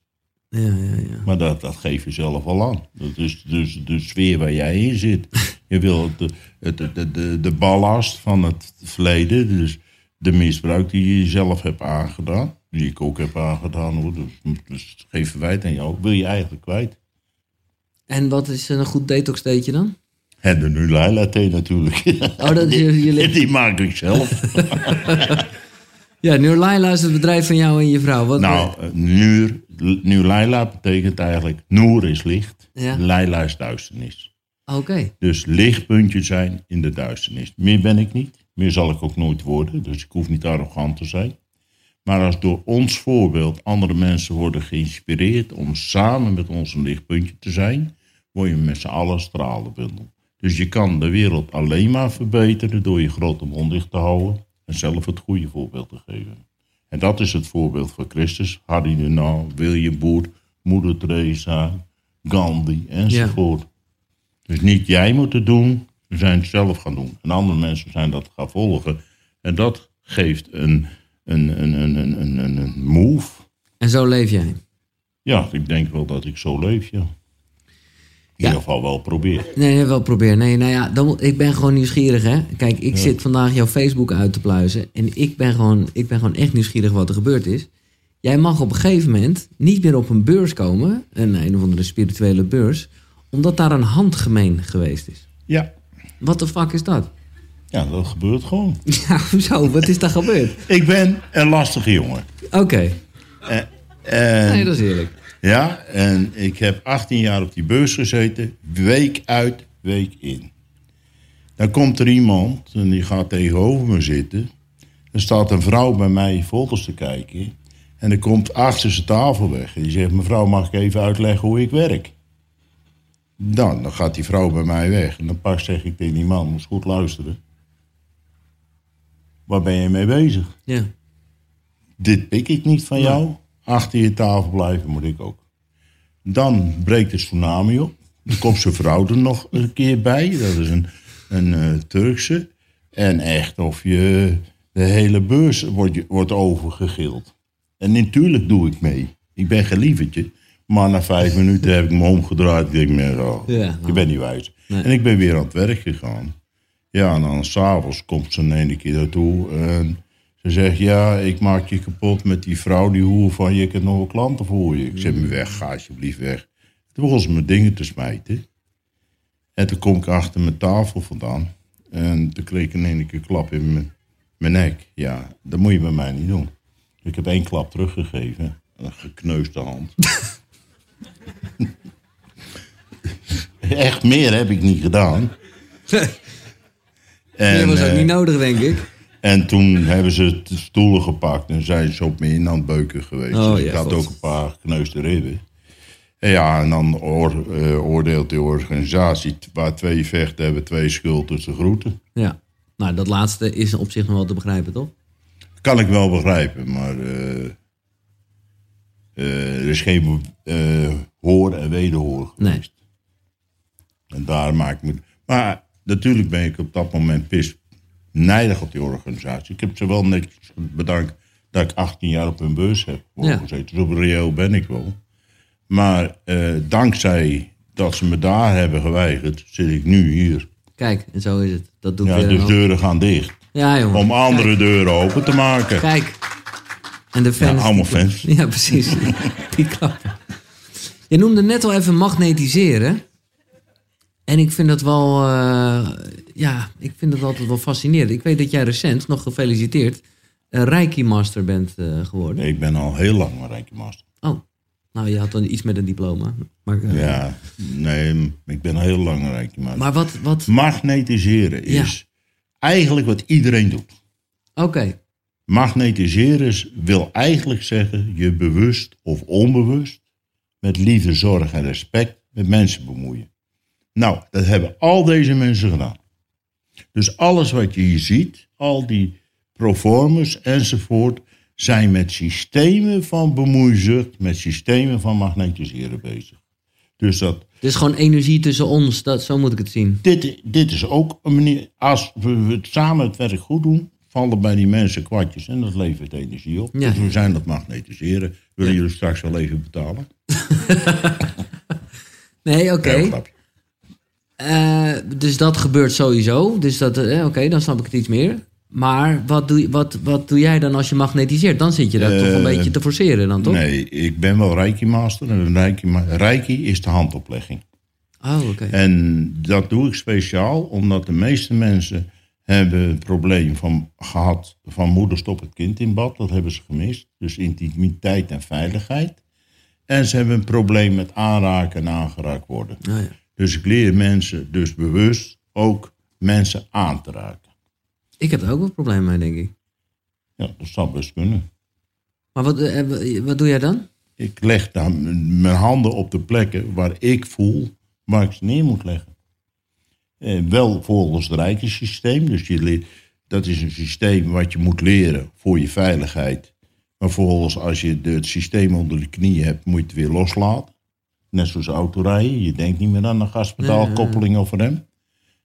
[SPEAKER 1] Ja, ja, ja.
[SPEAKER 2] Maar dat, dat geef je zelf al aan. Dat is dus de sfeer waar jij in zit. Je wil de, de, de, de, de ballast van het verleden, dus de misbruik die je zelf hebt aangedaan, die ik ook heb aangedaan, hoor, dus, dus geen verwijt aan jou, wil je eigenlijk kwijt.
[SPEAKER 1] En wat is een goed detox theetje dan?
[SPEAKER 2] En de Nulaila thee natuurlijk.
[SPEAKER 1] Oh, dat is je- jullie-
[SPEAKER 2] Die maak ik zelf.
[SPEAKER 1] Ja, Noorlaila is het bedrijf van jou en je vrouw. Wat,
[SPEAKER 2] nou, Nulaila betekent eigenlijk, Noor is licht,
[SPEAKER 1] Ja.
[SPEAKER 2] Laila is duisternis.
[SPEAKER 1] Oké.
[SPEAKER 2] Dus lichtpuntje zijn in de duisternis. Meer ben ik niet. Meer zal ik ook nooit worden. Dus ik hoef niet arrogant te zijn. Maar als door ons voorbeeld andere mensen worden geïnspireerd om samen met ons een lichtpuntje te zijn, word je met z'n allen stralenbundel. Dus je kan de wereld alleen maar verbeteren door je grote mond dicht te houden en zelf het goede voorbeeld te geven. En dat is het voorbeeld van Christus, Harry de Nauw, William Boer, Moeder Teresa, Gandhi enzovoort. Dus niet jij moet het doen, we zijn het zelf gaan doen. En andere mensen zijn dat gaan volgen. En dat geeft een, een, een, een, een, een, een, move.
[SPEAKER 1] En zo leef jij.
[SPEAKER 2] Ja, ik denk wel dat ik zo leef, ja. In
[SPEAKER 1] Ja.
[SPEAKER 2] ieder geval wel probeer.
[SPEAKER 1] Nee, wel proberen. Nee, nou ja, dan, ik ben gewoon nieuwsgierig, hè. Kijk, ik zit vandaag jouw Facebook uit te pluizen. En ik ben, gewoon, ik ben gewoon echt nieuwsgierig wat er gebeurd is. Jij mag op een gegeven moment niet meer op een beurs komen. Een, een of andere spirituele beurs. Omdat daar een handgemeen geweest is.
[SPEAKER 2] Ja,
[SPEAKER 1] Wat de fuck is dat?
[SPEAKER 2] Ja, dat gebeurt gewoon.
[SPEAKER 1] Ja, hoezo? Wat is daar gebeurd?
[SPEAKER 2] Ik ben een lastige jongen.
[SPEAKER 1] Oké,
[SPEAKER 2] En, en-
[SPEAKER 1] nee, dat is eerlijk.
[SPEAKER 2] Ja, en ik heb 18 jaar op die beurs gezeten, week uit, week in. Dan komt er iemand en die gaat tegenover me zitten. Er staat een vrouw bij mij foto's te kijken. En er komt achter zijn tafel weg. En die zegt, mevrouw, mag ik even uitleggen hoe ik werk? Dan, dan gaat die vrouw bij mij weg. En dan pas zeg ik tegen die man, moet goed luisteren. Waar ben je mee bezig?
[SPEAKER 1] Ja.
[SPEAKER 2] dit pik ik niet van jou. Achter je tafel blijven moet ik ook. Dan breekt de tsunami op. Dan komt zijn vrouw er nog een keer bij. Dat is een, een eh, Turkse. En echt of je de hele beurs wordt, wordt overgegild. En natuurlijk doe ik mee. Ik ben gelievertje. Maar na vijf minuten heb ik me omgedraaid. Ik denk meer, oh,
[SPEAKER 1] Ja,
[SPEAKER 2] ik ben niet wijs.
[SPEAKER 1] Nee.
[SPEAKER 2] En ik ben weer aan het werk gegaan. Ja, en dan s'avonds komt ze een ene keer naartoe. En ze zegt, ja, ik maak je kapot met die vrouw, die hoer van je. Ik heb nog wel klanten voor je. Ik zeg, me weg, ga alsjeblieft weg. Toen begon ze mijn dingen te smijten. En toen kom ik achter mijn tafel vandaan. En toen kreeg ik in één keer klap in mijn, mijn nek. Ja, dat moet je bij mij niet doen. Ik heb één klap teruggegeven. Een gekneusde hand. Echt meer heb ik niet gedaan.
[SPEAKER 1] Dat was ook
[SPEAKER 2] eh,
[SPEAKER 1] niet nodig, denk ik.
[SPEAKER 2] en toen hebben ze de stoelen gepakt en zijn ze op me in aan het beuken geweest.
[SPEAKER 1] Oh,
[SPEAKER 2] dus ik
[SPEAKER 1] ja,
[SPEAKER 2] had
[SPEAKER 1] God.
[SPEAKER 2] ook een paar gekneusde ribben. En ja, en dan oor- eh, oordeelt de organisatie waar twee vechten hebben, twee schuld tussen groeten.
[SPEAKER 1] Ja. Nou, dat laatste is op zich nog wel te begrijpen, toch?
[SPEAKER 2] Kan ik wel begrijpen, maar eh, eh, er is geen eh, hoor en wederhoor
[SPEAKER 1] Nee.
[SPEAKER 2] geweest. En daar maak ik me... Maar natuurlijk ben ik op dat moment pis nijdig op die organisatie. Ik heb ze wel netjes bedankt dat ik 18 jaar op hun beurs heb
[SPEAKER 1] Ja.
[SPEAKER 2] gezeten. Op reëel ben ik wel. Maar eh, dankzij dat ze me daar hebben geweigerd, zit ik nu hier.
[SPEAKER 1] Kijk, en zo is het. Dat doet
[SPEAKER 2] Ja, dus deuren gaan dicht.
[SPEAKER 1] Ja, jongen.
[SPEAKER 2] Om andere deuren open te maken.
[SPEAKER 1] Kijk. En de fans.
[SPEAKER 2] Ja, allemaal fans.
[SPEAKER 1] Ja, precies. Die klappen. Je noemde net al even magnetiseren. En ik vind dat wel, eh, ja, ik vind dat altijd wel fascinerend. Ik weet dat jij recent, nog gefeliciteerd, een Reiki-master bent eh, geworden.
[SPEAKER 2] Ik ben al heel lang een Rijkenmaster.
[SPEAKER 1] Oh, nou, je had dan iets met een diploma. Maar, eh,
[SPEAKER 2] Ja, nee, ik ben al heel lang een Rijkenmaster.
[SPEAKER 1] maar wat, wat,
[SPEAKER 2] Magnetiseren
[SPEAKER 1] Ja.
[SPEAKER 2] is eigenlijk wat iedereen doet.
[SPEAKER 1] oké.
[SPEAKER 2] Magnetiseren is- wil eigenlijk zeggen je bewust of onbewust met liefde, zorg en respect met mensen bemoeien. Nou, dat hebben al deze mensen gedaan. Dus alles wat je hier ziet, al die proformers enzovoort, zijn met systemen van bemoeizucht, met systemen van magnetiseren bezig. Dus dat
[SPEAKER 1] Het is gewoon energie tussen ons, dat, zo moet ik het zien.
[SPEAKER 2] dit, dit is ook een manier. Als we het samen het werk goed doen, vallen bij die mensen kwartjes en dat levert energie op.
[SPEAKER 1] Ja.
[SPEAKER 2] Dus we zijn dat magnetiseren. Willen jullie straks wel even betalen?
[SPEAKER 1] Nee, oké. Eh, dus dat gebeurt sowieso. Dus dat, eh, oké, dan snap ik het iets meer. Maar wat doe, je- wat, wat doe jij dan als je magnetiseert? Dan zit je daar toch een
[SPEAKER 2] Eh,
[SPEAKER 1] beetje te forceren dan, toch?
[SPEAKER 2] Nee, ik ben wel Reiki-master. En Reiki, Reiki is de handoplegging.
[SPEAKER 1] Oh, oké.
[SPEAKER 2] En dat doe ik speciaal omdat de meeste mensen hebben een probleem van, gehad van moeder stop het kind in bad. Dat hebben ze gemist. Dus intimiteit en veiligheid. En ze hebben een probleem met aanraken en aangeraakt worden.
[SPEAKER 1] Oh, ja.
[SPEAKER 2] Dus ik leer mensen dus bewust ook mensen aan te raken.
[SPEAKER 1] Ik heb er ook wel problemen mee, denk ik.
[SPEAKER 2] Ja, dat zou best kunnen.
[SPEAKER 1] Maar wat, eh, wat doe jij dan?
[SPEAKER 2] Ik leg dan mijn handen op de plekken waar ik voel waar ik ze neer moet leggen. Eh, wel volgens het rijke systeem. Dus je dat is een systeem wat je moet leren voor je veiligheid. Maar volgens als je het systeem onder de knie hebt, moet je het weer loslaten. Net zoals autorijden. Je denkt niet meer aan een gaspedaalkoppeling of rem.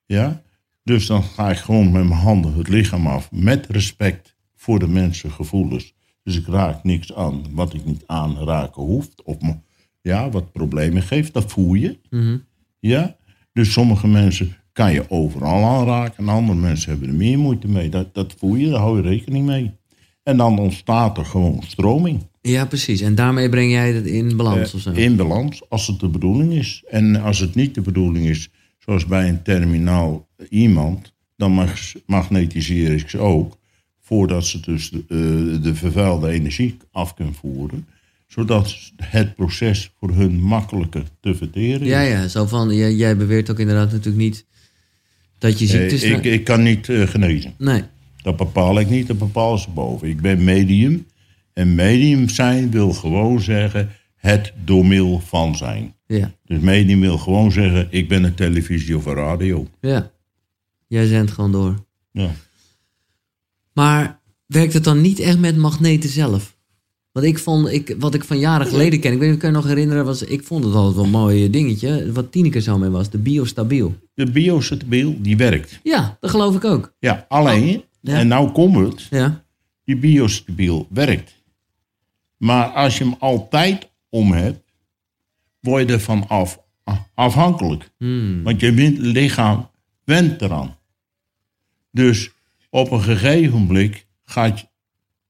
[SPEAKER 2] Ja? Dus dan ga ik gewoon met mijn handen het lichaam af. Met respect voor de mensen gevoelens. Dus ik raak niks aan wat ik niet aanraken hoeft. Of me, ja, wat problemen geeft. Dat voel je.
[SPEAKER 1] Mhm.
[SPEAKER 2] Ja? Dus sommige mensen kan je overal aanraken. En andere mensen hebben er meer moeite mee. Dat, dat voel je, daar hou je rekening mee. En dan ontstaat er gewoon stroming.
[SPEAKER 1] Ja, precies. En daarmee breng jij het in balans of zo?
[SPEAKER 2] Eh, in balans, als het de bedoeling is. En als het niet de bedoeling is, zoals bij een terminaal iemand, dan mag- magnetiseren ik ze ook. Voordat ze dus de, eh, de vervuilde energie af kunnen voeren. Zodat het proces voor hun makkelijker te verteren is.
[SPEAKER 1] Ja, ja, zo van, jij, jij beweert ook inderdaad natuurlijk niet dat je
[SPEAKER 2] Eh, ik, ik kan niet eh, genezen.
[SPEAKER 1] Nee,
[SPEAKER 2] Dat bepaal ik niet, dat bepalen ze boven. Ik ben medium. En medium zijn wil gewoon zeggen het door middel van zijn.
[SPEAKER 1] ja,
[SPEAKER 2] Dus medium wil gewoon zeggen, ik ben een televisie of een radio.
[SPEAKER 1] ja. Jij zendt gewoon door.
[SPEAKER 2] Ja.
[SPEAKER 1] Maar werkt het dan niet echt met magneten zelf? Want ik vond, ik, wat ik van jaren geleden ken, ik weet niet of ik kan je nog herinneren, was, ik vond het altijd wel een mooi dingetje. Wat Tineke zo mee was, de biostabiel.
[SPEAKER 2] De biostabiel, die werkt.
[SPEAKER 1] Ja, dat geloof ik ook.
[SPEAKER 2] Ja, alleen,
[SPEAKER 1] Oh, Ja.
[SPEAKER 2] en nou komt het,
[SPEAKER 1] Ja,
[SPEAKER 2] die biostabiel werkt. Maar als je hem altijd om hebt, word je ervan af, afhankelijk.
[SPEAKER 1] Hmm.
[SPEAKER 2] Want je lichaam went eraan. Dus op een gegeven moment gaat je,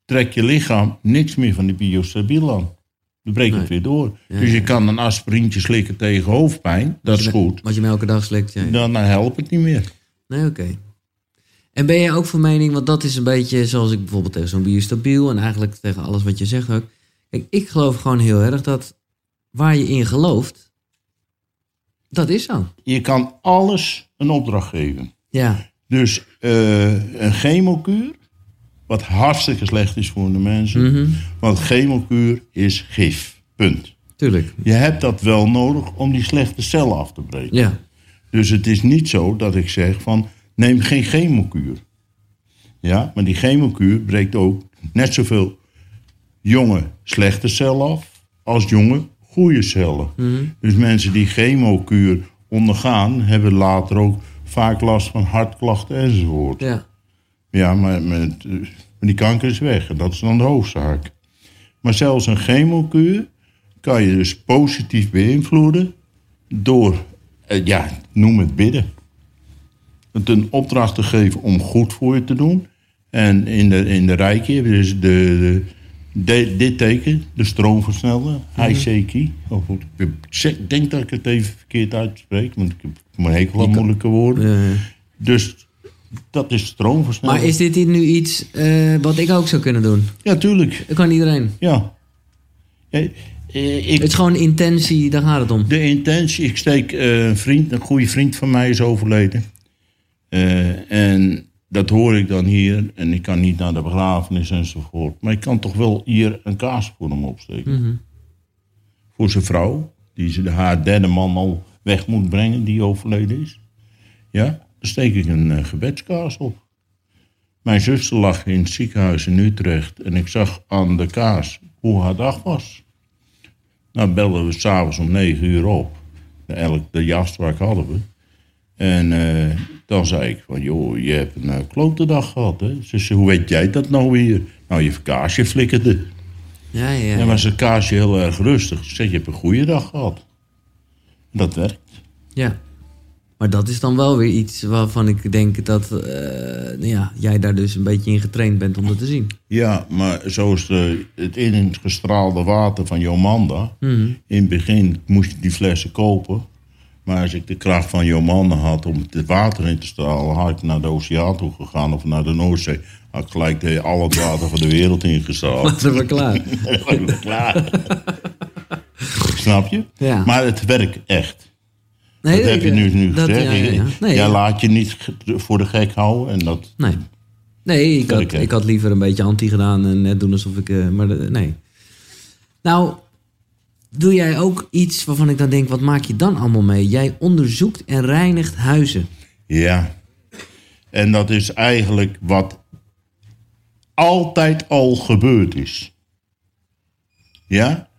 [SPEAKER 2] trekt je lichaam niks meer van die biostabiel aan. Dan breekt het weer door.
[SPEAKER 1] Ja,
[SPEAKER 2] dus je
[SPEAKER 1] ja.
[SPEAKER 2] kan een aspirintje slikken tegen hoofdpijn. Dat is goed.
[SPEAKER 1] Wat je me elke dag slikt. Ja.
[SPEAKER 2] Dan, dan helpt het niet meer.
[SPEAKER 1] Nee, oké. En ben je ook van mening, want dat is een beetje zoals ik bijvoorbeeld tegen zo'n biostabiel en eigenlijk tegen alles wat je zegt ook. Kijk, ik geloof gewoon heel erg dat waar je in gelooft, dat is zo.
[SPEAKER 2] Je kan alles een opdracht geven.
[SPEAKER 1] Ja,
[SPEAKER 2] Dus eh, een chemokuur, wat hartstikke slecht is voor de mensen.
[SPEAKER 1] Mhm.
[SPEAKER 2] Want chemokuur is gif. Punt.
[SPEAKER 1] tuurlijk.
[SPEAKER 2] Je hebt dat wel nodig om die slechte cellen af te breken.
[SPEAKER 1] Ja,
[SPEAKER 2] Dus het is niet zo dat ik zeg van neem geen chemokuur. Ja, maar die chemokuur breekt ook net zoveel jonge slechte cellen af als jonge goede cellen. Dus mensen die chemokuur ondergaan hebben later ook vaak last van hartklachten enzovoort.
[SPEAKER 1] ja.
[SPEAKER 2] Ja, maar, met, eh, maar die kanker is weg. En dat is dan de hoofdzaak. Maar zelfs een chemokuur kan je dus positief beïnvloeden door, eh, ja, noem het bidden. Het een opdracht te geven om goed voor je te doen. En in de, in de rijke hebben dus de, de, de- dit teken, de stroomversneller, ICK. Of goed, ik denk dat ik het even verkeerd uitspreek, want ik heb mijn hekel aan moeilijke woorden.
[SPEAKER 1] Ja.
[SPEAKER 2] Dus dat is stroomversneller.
[SPEAKER 1] Maar is dit nu iets eh, wat ik ook zou kunnen doen?
[SPEAKER 2] Ja, tuurlijk.
[SPEAKER 1] Dat kan iedereen.
[SPEAKER 2] Ja. Eh, ik,
[SPEAKER 1] Het is gewoon intentie, daar gaat het om.
[SPEAKER 2] de intentie, ik steek eh, een vriend, een goede vriend van mij is overleden. En dat hoor ik dan hier. En ik kan niet naar de begrafenis enzovoort. Maar ik kan toch wel hier een kaars voor hem opsteken.
[SPEAKER 1] Mhm.
[SPEAKER 2] Voor zijn vrouw, die ze haar derde man al weg moet brengen, die overleden is. Ja, dan steek ik een eh, gebedskaars op. Mijn zuster lag in het ziekenhuis in Utrecht en ik zag aan de kaars hoe haar dag was. Nou belden we s'avonds om negen uur op. De, elk, de jastwak hadden we. En eh, dan zei ik van, joh, je hebt een uh, klote dag gehad, hè? Ze zei, hoe weet jij dat nou weer? Nou, je kaarsje flikkerde.
[SPEAKER 1] Ja, ja.
[SPEAKER 2] En was het kaarsje heel erg rustig. Ik zeg, je hebt een goede dag gehad. Dat werkt.
[SPEAKER 1] Ja. Maar dat is dan wel weer iets waarvan ik denk dat eh, nou ja, jij daar dus een beetje in getraind bent om dat te zien.
[SPEAKER 2] Ja, maar zoals de, het ingestraalde water van Jomanda.
[SPEAKER 1] Mhm.
[SPEAKER 2] In het begin moest je die flessen kopen. Maar als ik de kracht van Jomanda had om het water in te stralen... had ik naar de oceaan toe gegaan of naar de Noordzee. Had ik gelijk de, al het water van de wereld ingestraald.
[SPEAKER 1] Dat is wel klaar.
[SPEAKER 2] Was klaar. Snap je?
[SPEAKER 1] Ja.
[SPEAKER 2] Maar het werkt echt.
[SPEAKER 1] Nee,
[SPEAKER 2] dat heb je nu, nu
[SPEAKER 1] dat-
[SPEAKER 2] gezegd.
[SPEAKER 1] ja, ja. Nee,
[SPEAKER 2] Jij laat je niet voor de gek houden. En dat,
[SPEAKER 1] Nee. Nee, ik had, ik had liever een beetje anti gedaan en net doen alsof ik... eh, maar nee. Nou, doe jij ook iets waarvan ik dan denk, wat maak je dan allemaal mee? Jij onderzoekt en reinigt huizen.
[SPEAKER 2] Ja. En dat is eigenlijk wat altijd al gebeurd is. Ja?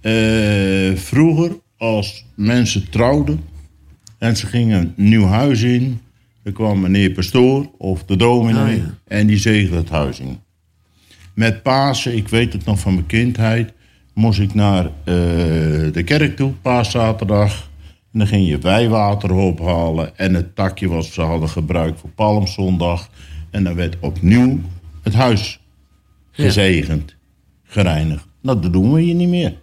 [SPEAKER 2] Eh, vroeger, als mensen trouwden en ze gingen een nieuw huis in, dan kwam meneer pastoor of de dominee
[SPEAKER 1] Oh, ja.
[SPEAKER 2] en die zegelde het huis in. Met Pasen, ik weet het nog van mijn kindheid, moest ik naar eh, de kerk toe, paaszaterdag. En dan ging je wijwater ophalen en het takje wat ze hadden gebruikt voor Palmzondag. En dan werd opnieuw het huis gezegend, gereinigd. Nou, dat doen we hier niet meer.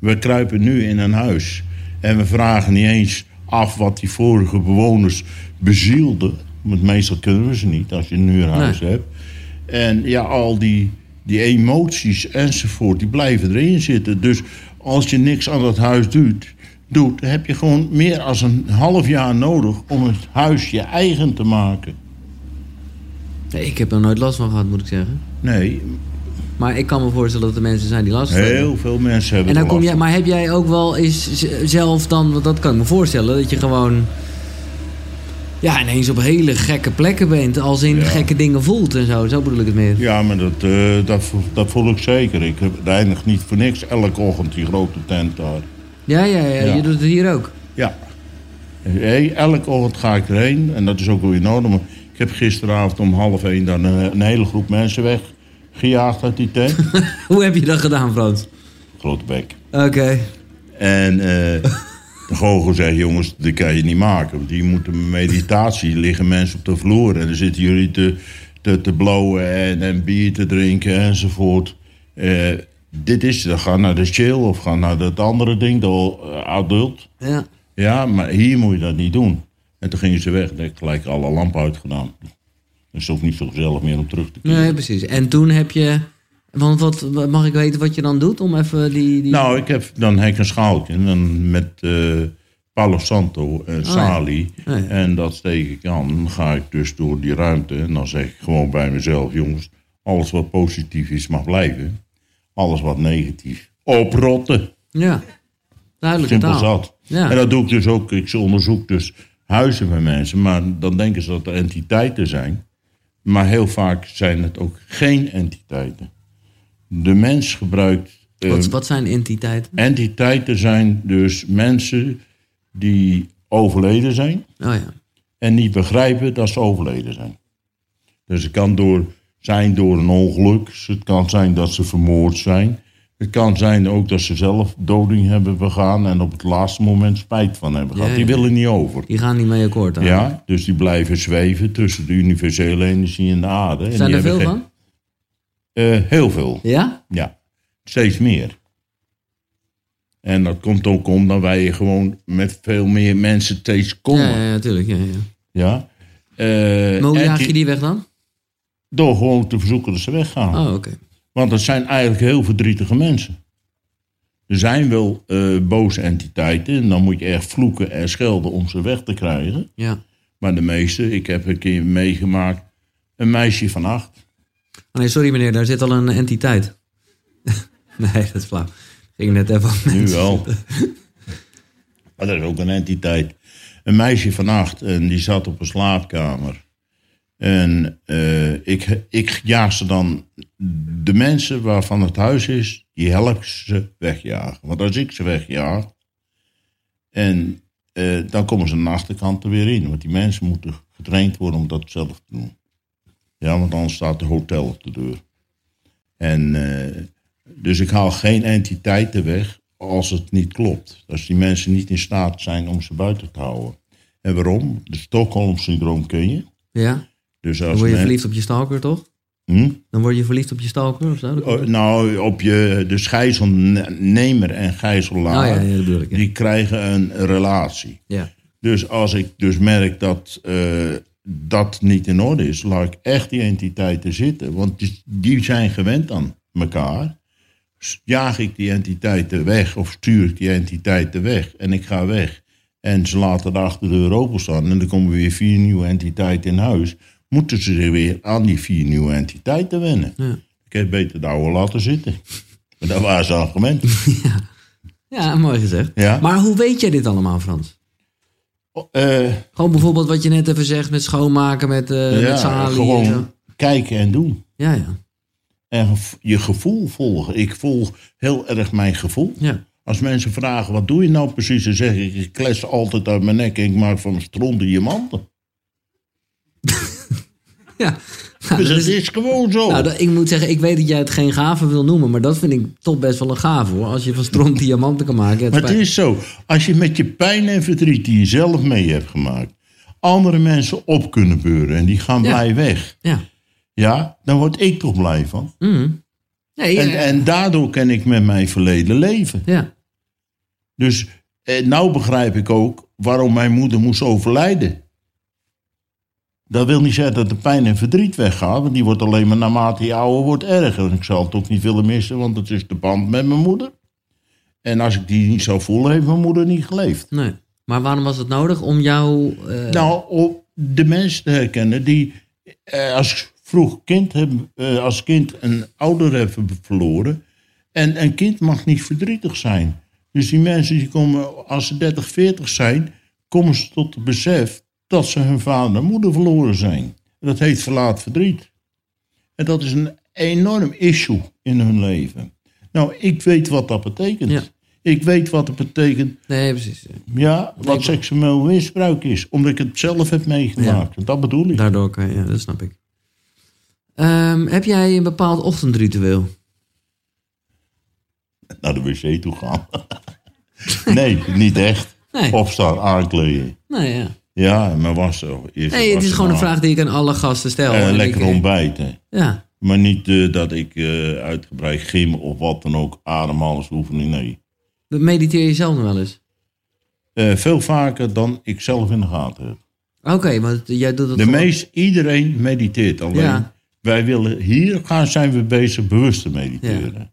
[SPEAKER 2] We kruipen nu in een huis en we vragen niet eens af wat die vorige bewoners bezielden. Want meestal kunnen we ze niet als je een huurhuis hebt. En ja, al die, die emoties enzovoort, die blijven erin zitten. Dus als je niks aan dat huis doet, doet, heb je gewoon meer dan een half jaar nodig om het huis je eigen te maken.
[SPEAKER 1] Nee, ik heb er nooit last van gehad, moet ik zeggen.
[SPEAKER 2] Nee,
[SPEAKER 1] Maar ik kan me voorstellen dat er mensen zijn die last hebben.
[SPEAKER 2] heel veel mensen hebben
[SPEAKER 1] En dan kom jij, maar heb jij ook wel eens zelf dan, want dat kan ik me voorstellen, dat je gewoon ja, ineens op hele gekke plekken bent, als in
[SPEAKER 2] Ja.
[SPEAKER 1] gekke dingen voelt en zo. Zo bedoel ik het meer.
[SPEAKER 2] Ja, maar dat, eh, dat, dat voel ik zeker. Ik heb eindig niet voor niks elke ochtend die grote tent daar.
[SPEAKER 1] Ja, ja, ja,
[SPEAKER 2] Ja.
[SPEAKER 1] je doet het hier ook.
[SPEAKER 2] Ja. Elke ochtend ga ik erheen en dat is ook wel nodig. Maar ik heb gisteravond om half één dan een, een hele groep mensen weggejaagd uit die tent.
[SPEAKER 1] Hoe heb je dat gedaan, Frans?
[SPEAKER 2] Grote bek.
[SPEAKER 1] Oké.
[SPEAKER 2] En eh, de goochel zegt, jongens, dat kan je niet maken. Want die moeten meditatie, liggen mensen op de vloer. En dan zitten jullie te, te, te blowen en, en bier te drinken enzovoort. Eh, dit is, dan ga naar de chill of ga naar dat andere ding, de eh, adult.
[SPEAKER 1] Ja.
[SPEAKER 2] Ja, maar hier moet je dat niet doen. En toen gingen ze weg. Heb ik gelijk alle lampen uitgedaan. Dus het is ook niet zo gezellig meer om terug te keren.
[SPEAKER 1] Nee, precies. En toen heb je, want wat, mag ik weten wat je dan doet om even die... die...
[SPEAKER 2] Nou, ik heb dan hek een schaaltje. En dan met eh Palo Santo en Sali.
[SPEAKER 1] Oh ja.
[SPEAKER 2] En dat steek ik aan. Dan ga ik dus door die ruimte. En dan zeg ik gewoon bij mezelf: jongens, alles wat positief is mag blijven. Alles wat negatief. Oprotten.
[SPEAKER 1] Ja. Duidelijke
[SPEAKER 2] Simpel zat.
[SPEAKER 1] Ja.
[SPEAKER 2] En dat doe ik dus ook. Ik onderzoek dus huizen van mensen. Maar dan denken ze dat er entiteiten zijn. Maar heel vaak zijn het ook geen entiteiten. De mens gebruikt. eh,
[SPEAKER 1] Wat, wat zijn entiteiten?
[SPEAKER 2] Entiteiten zijn dus mensen die overleden zijn
[SPEAKER 1] Oh ja.
[SPEAKER 2] en niet begrijpen dat ze overleden zijn. Dus het kan door, zijn door een ongeluk, het kan zijn dat ze vermoord zijn. Het kan zijn ook dat ze zelf doding hebben begaan en op het laatste moment spijt van hebben gehad.
[SPEAKER 1] Ja,
[SPEAKER 2] Die
[SPEAKER 1] ja.
[SPEAKER 2] willen niet over.
[SPEAKER 1] Die gaan niet mee akkoord aan.
[SPEAKER 2] Ja, dus die blijven zweven tussen de universele energie en de aarde. En
[SPEAKER 1] Zijn
[SPEAKER 2] die
[SPEAKER 1] er veel van?
[SPEAKER 2] Eh, heel veel.
[SPEAKER 1] Ja?
[SPEAKER 2] Ja, steeds meer. En dat komt ook omdat wij gewoon met veel meer mensen steeds komen.
[SPEAKER 1] Ja,
[SPEAKER 2] Ja.
[SPEAKER 1] ja, natuurlijk. Ja, ja.
[SPEAKER 2] Eh,
[SPEAKER 1] Maar hoe jaag je die weg dan?
[SPEAKER 2] Door gewoon te verzoeken dat ze weggaan.
[SPEAKER 1] Oh, oké.
[SPEAKER 2] Want dat zijn eigenlijk heel verdrietige mensen. Er zijn wel eh, boze entiteiten. En dan moet je echt vloeken en schelden om ze weg te krijgen.
[SPEAKER 1] Ja.
[SPEAKER 2] Maar de meeste, ik heb een keer meegemaakt. Een meisje van acht.
[SPEAKER 1] Oh, nee, sorry meneer, daar zit al een entiteit. nee, dat is flauw. Ging net even op
[SPEAKER 2] Nu wel. Maar dat is ook een entiteit. Een meisje van acht en die zat op een slaapkamer. En eh, ik, ik jaag ze dan, de mensen waarvan het huis is, die help ik ze wegjagen. Want als ik ze wegjaag, en eh, dan komen ze aan de achterkant er weer in. Want die mensen moeten getraind worden om dat zelf te doen. Ja, want anders staat de hotel op de deur. En eh, dus ik haal geen entiteiten weg als het niet klopt. Als die mensen niet in staat zijn om ze buiten te houden. En waarom? De Stockholm-syndroom ken je.
[SPEAKER 1] Ja?
[SPEAKER 2] Dus
[SPEAKER 1] Dan word je
[SPEAKER 2] men-
[SPEAKER 1] verliefd op je stalker, toch?
[SPEAKER 2] Hm?
[SPEAKER 1] Dan word je verliefd op je stalker of zo?
[SPEAKER 2] Oh, nou, op je, de gijzelnemer en
[SPEAKER 1] Oh
[SPEAKER 2] gijzelaar,
[SPEAKER 1] ja, ja, dat bedoel ik. Ja.
[SPEAKER 2] die krijgen een relatie.
[SPEAKER 1] ja.
[SPEAKER 2] Dus als ik dus merk dat eh, dat niet in orde is, laat ik echt die entiteiten zitten. Want die, die zijn gewend aan elkaar. Jaag ik die entiteiten weg of stuur ik die entiteiten weg en ik ga weg. En ze laten de achterdeur openstaan en dan komen weer vier nieuwe entiteiten in huis. Moeten ze zich weer aan die vier nieuwe entiteiten wennen.
[SPEAKER 1] Ja.
[SPEAKER 2] Ik heb beter de oude laten zitten. Maar daar waren ze aan gewend.
[SPEAKER 1] ja, mooi gezegd.
[SPEAKER 2] Ja.
[SPEAKER 1] Maar hoe weet jij dit allemaal, Frans?
[SPEAKER 2] Eh,
[SPEAKER 1] Gewoon bijvoorbeeld wat je net even zegt met schoonmaken, met, eh
[SPEAKER 2] ja,
[SPEAKER 1] met Sali en zo.
[SPEAKER 2] gewoon kijken en doen.
[SPEAKER 1] Ja, ja.
[SPEAKER 2] En je gevoel volgen. Ik volg heel erg mijn gevoel.
[SPEAKER 1] Ja.
[SPEAKER 2] Als mensen vragen, wat doe je nou precies? Dan zeg ik, ik kles altijd uit mijn nek en ik maak van mijn stront diamanten.
[SPEAKER 1] Ja. Nou,
[SPEAKER 2] Dus
[SPEAKER 1] dat
[SPEAKER 2] het
[SPEAKER 1] is-
[SPEAKER 2] is gewoon zo.
[SPEAKER 1] nou, dat- ik moet zeggen, ik weet dat jij het geen gave wil noemen, maar dat vind ik toch best wel een gave hoor. Als je van stront diamanten kan maken. Het
[SPEAKER 2] maar het is zo. Als je met je pijn en verdriet die je zelf mee hebt gemaakt... andere mensen op kunnen beuren en die gaan
[SPEAKER 1] Ja.
[SPEAKER 2] blij weg...
[SPEAKER 1] Ja.
[SPEAKER 2] ja, dan word ik toch blij van.
[SPEAKER 1] Mhm. Nee,
[SPEAKER 2] En,
[SPEAKER 1] eh,
[SPEAKER 2] en daardoor kan ik met mijn verleden leven.
[SPEAKER 1] ja.
[SPEAKER 2] Dus eh, nou begrijp ik ook waarom mijn moeder moest overlijden. Dat wil niet zeggen dat de pijn en verdriet weggaat, want die wordt alleen maar naarmate je ouder wordt erger. En ik zal het ook niet willen missen, want het is de band met mijn moeder. En als ik die niet zou voelen, heeft mijn moeder niet geleefd.
[SPEAKER 1] Nee. Maar waarom was het nodig om jou... eh,
[SPEAKER 2] Nou, om de mensen te herkennen die eh, als vroeg kind hebben, eh, als kind een ouder hebben verloren. En een kind mag niet verdrietig zijn. Dus die mensen die komen, als ze 30, 40 zijn, komen ze tot het besef dat ze hun vader en moeder verloren zijn. Dat heet verlaat verdriet. En dat is een enorm issue in hun leven. Nou, ik weet wat dat betekent.
[SPEAKER 1] Ja.
[SPEAKER 2] Ik weet wat het betekent
[SPEAKER 1] Nee, precies.
[SPEAKER 2] ja, wat seksueel misbruik is. Omdat ik het zelf heb meegemaakt. Dat bedoel ik.
[SPEAKER 1] Daardoor kan je, ja, dat snap ik. Ehm, heb jij een bepaald ochtendritueel?
[SPEAKER 2] Naar de wc toe gaan. nee, niet echt.
[SPEAKER 1] Nee.
[SPEAKER 2] Opstaan, aankleden.
[SPEAKER 1] Nee, ja.
[SPEAKER 2] Ja, maar was. Eerst
[SPEAKER 1] Nee, het is gewoon een vraag die ik aan alle gasten stel.
[SPEAKER 2] Eh, lekker
[SPEAKER 1] ik-
[SPEAKER 2] ontbijten.
[SPEAKER 1] Ja.
[SPEAKER 2] Maar niet eh, dat ik eh, uitgebreid gym of wat dan ook, ademhalingsoefening, nee.
[SPEAKER 1] Mediteer je zelf nog wel eens?
[SPEAKER 2] Veel vaker dan ik zelf in de gaten heb.
[SPEAKER 1] Oké, want jij doet het
[SPEAKER 2] De
[SPEAKER 1] gewoon-
[SPEAKER 2] meest, iedereen mediteert. Alleen
[SPEAKER 1] Ja.
[SPEAKER 2] wij willen, hier gaan, zijn we bezig bewust te mediteren.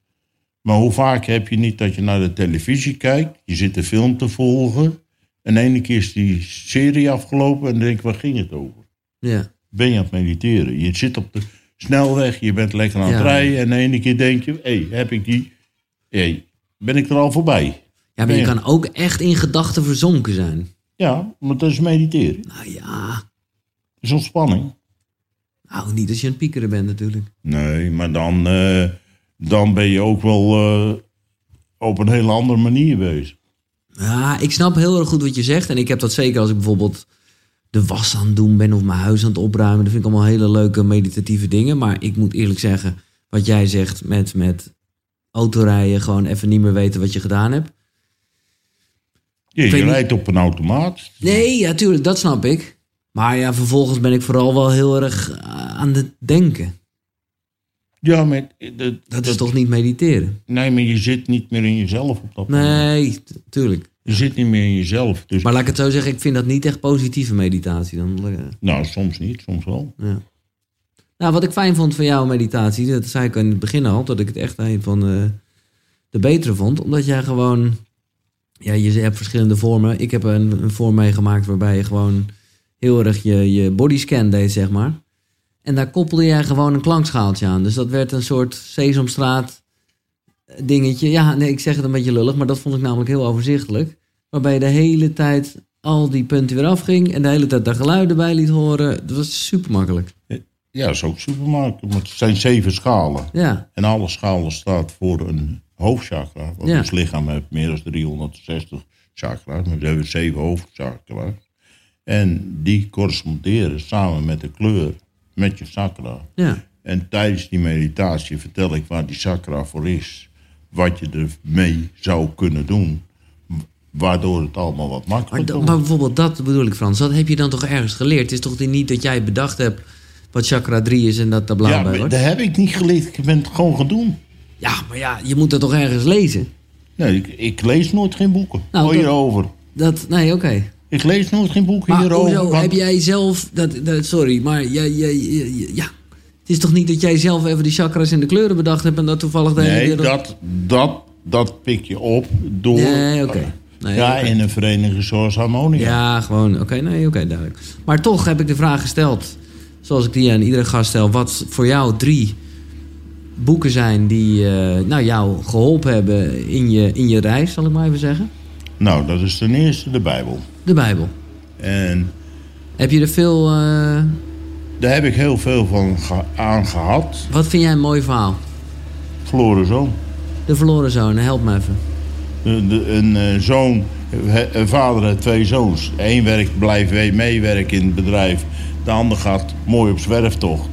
[SPEAKER 2] Maar hoe vaak heb je niet dat je naar de televisie kijkt, je zit de film te volgen, en ene keer is die serie afgelopen en dan denk ik, waar ging het over?
[SPEAKER 1] Ja.
[SPEAKER 2] Ben je aan het mediteren? Je zit op de snelweg, je bent lekker aan het
[SPEAKER 1] Ja.
[SPEAKER 2] rijden en de ene keer denk je, hé, hey, heb ik die, hey, ben ik er al voorbij?
[SPEAKER 1] ja, maar je kan ook echt in gedachten verzonken zijn.
[SPEAKER 2] Ja, maar dat is mediteren.
[SPEAKER 1] Nou ja,
[SPEAKER 2] Dat is ontspanning.
[SPEAKER 1] nou niet als je aan het piekeren bent natuurlijk.
[SPEAKER 2] Nee, maar dan, eh, dan ben je ook wel eh, op een hele andere manier bezig.
[SPEAKER 1] Ja, ik snap heel erg goed wat je zegt. En ik heb dat zeker als ik bijvoorbeeld de was aan het doen ben of mijn huis aan het opruimen. Dat vind ik allemaal hele leuke meditatieve dingen. Maar ik moet eerlijk zeggen, wat jij zegt met, met autorijden, gewoon even niet meer weten wat je gedaan hebt.
[SPEAKER 2] Ja, je
[SPEAKER 1] niet-
[SPEAKER 2] rijdt op een automaat.
[SPEAKER 1] Nee, ja, tuurlijk, dat snap ik. Maar ja, vervolgens ben ik vooral wel heel erg eh, aan het denken.
[SPEAKER 2] Ja, maar, dat,
[SPEAKER 1] Dat is toch niet mediteren?
[SPEAKER 2] Nee, maar je zit niet meer in jezelf op dat moment.
[SPEAKER 1] Nee, tuurlijk.
[SPEAKER 2] Je zit niet meer in jezelf. Dus,
[SPEAKER 1] Maar laat ik het zo zeggen, ik vind dat niet echt positieve meditatie. Dan, eh,
[SPEAKER 2] Nou, soms niet, soms wel.
[SPEAKER 1] Ja. Nou, wat ik fijn vond van jouw meditatie, dat zei ik in het begin al, dat ik het echt een van de, de betere vond. Omdat jij gewoon, ja, je hebt verschillende vormen. Ik heb een, een vorm meegemaakt waarbij je gewoon heel erg je, je bodyscan deed, zeg maar. En daar koppelde jij gewoon een klankschaaltje aan. Dus dat werd een soort Sesamstraat dingetje. Ja, nee, ik zeg het een beetje lullig, maar dat vond ik namelijk heel overzichtelijk. Waarbij je de hele tijd al die punten weer afging en de hele tijd daar geluiden bij liet horen. Dat was super makkelijk.
[SPEAKER 2] Ja, dat is ook supermarkt. Maar het zijn zeven schalen.
[SPEAKER 1] Ja,
[SPEAKER 2] En alle schalen staat voor een hoofdchakra. Want
[SPEAKER 1] Ja.
[SPEAKER 2] ons lichaam heeft meer dan 360 chakra's. Maar we hebben zeven hoofdchakra's. En die corresponderen samen met de kleur met je chakra.
[SPEAKER 1] ja.
[SPEAKER 2] En tijdens die meditatie vertel ik waar die chakra voor is. Wat je ermee zou kunnen doen. Waardoor het allemaal wat makkelijker wordt.
[SPEAKER 1] maar bijvoorbeeld dat bedoel ik, Frans. Dat heb je dan toch ergens geleerd? Het is toch niet dat jij bedacht hebt wat chakra 3 is en dat daar blauw
[SPEAKER 2] Ja,
[SPEAKER 1] wordt?
[SPEAKER 2] dat heb ik niet geleerd. Ik ben het gewoon gaan doen.
[SPEAKER 1] Ja, maar ja, je moet dat toch ergens lezen?
[SPEAKER 2] Nee, ik, ik lees nooit geen boeken
[SPEAKER 1] Nou, dat-
[SPEAKER 2] hierover.
[SPEAKER 1] Dat, nee, oké.
[SPEAKER 2] Ik lees nooit geen boeken
[SPEAKER 1] Maar
[SPEAKER 2] hierover.
[SPEAKER 1] hoezo
[SPEAKER 2] want-
[SPEAKER 1] heb jij zelf... Dat, dat, sorry, maar jij, jij, jij- ja... Het is toch niet dat jij zelf even die chakras en de kleuren bedacht hebt... en dat toevallig de hele
[SPEAKER 2] Nee,
[SPEAKER 1] wereld...
[SPEAKER 2] dat, dat, dat pik je op door...
[SPEAKER 1] Nee, oké. Nee,
[SPEAKER 2] ja, in een vereniging zoals Harmonia.
[SPEAKER 1] Ja, gewoon. Oké, nee, oké, duidelijk. Maar toch heb ik de vraag gesteld, zoals ik die aan iedere gast stel, wat voor jou drie boeken zijn die eh, nou, jou geholpen hebben in je, in je reis, zal ik maar even zeggen.
[SPEAKER 2] Nou, dat is ten eerste de Bijbel.
[SPEAKER 1] De Bijbel.
[SPEAKER 2] En
[SPEAKER 1] Heb je er veel. eh,
[SPEAKER 2] daar heb ik heel veel van ge- aan gehad.
[SPEAKER 1] wat vind jij een mooi verhaal?
[SPEAKER 2] Verloren zoon.
[SPEAKER 1] De verloren zoon, help me even.
[SPEAKER 2] De, de- een eh, zoon, een vader heeft twee zoons. Eén werkt, blijft mee- meewerken in het bedrijf. De ander gaat mooi op zwerftocht.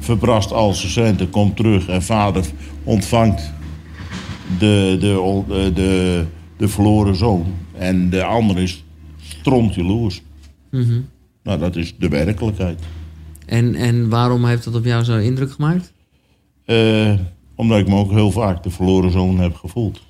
[SPEAKER 2] Verbrast al zijn centen, komt terug en vader ontvangt de, de, de, de, de verloren zoon. En de ander is stront jaloers.
[SPEAKER 1] Mhm.
[SPEAKER 2] Nou, dat is de werkelijkheid.
[SPEAKER 1] En, en waarom heeft dat op jou zo indruk gemaakt?
[SPEAKER 2] Eh, omdat ik me ook heel vaak de verloren zoon heb gevoeld.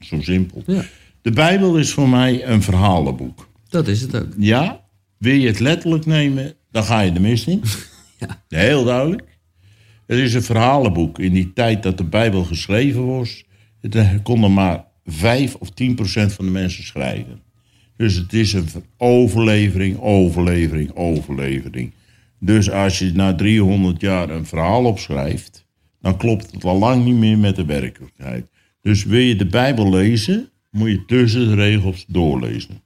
[SPEAKER 2] Zo simpel.
[SPEAKER 1] Ja,
[SPEAKER 2] De Bijbel is voor mij een verhalenboek.
[SPEAKER 1] dat is het ook.
[SPEAKER 2] Ja, Wil je het letterlijk nemen, dan ga je de mist in.
[SPEAKER 1] Ja.
[SPEAKER 2] Heel duidelijk. Het is een verhalenboek. In die tijd dat de Bijbel geschreven was, het, eh, konden maar 5 of 10 procent van de mensen schrijven. Dus het is een ver- overlevering, overlevering, overlevering. Dus als je na 300 jaar een verhaal opschrijft, dan klopt het al lang niet meer met de werkelijkheid. Dus wil je de Bijbel lezen, moet je tussen de regels doorlezen.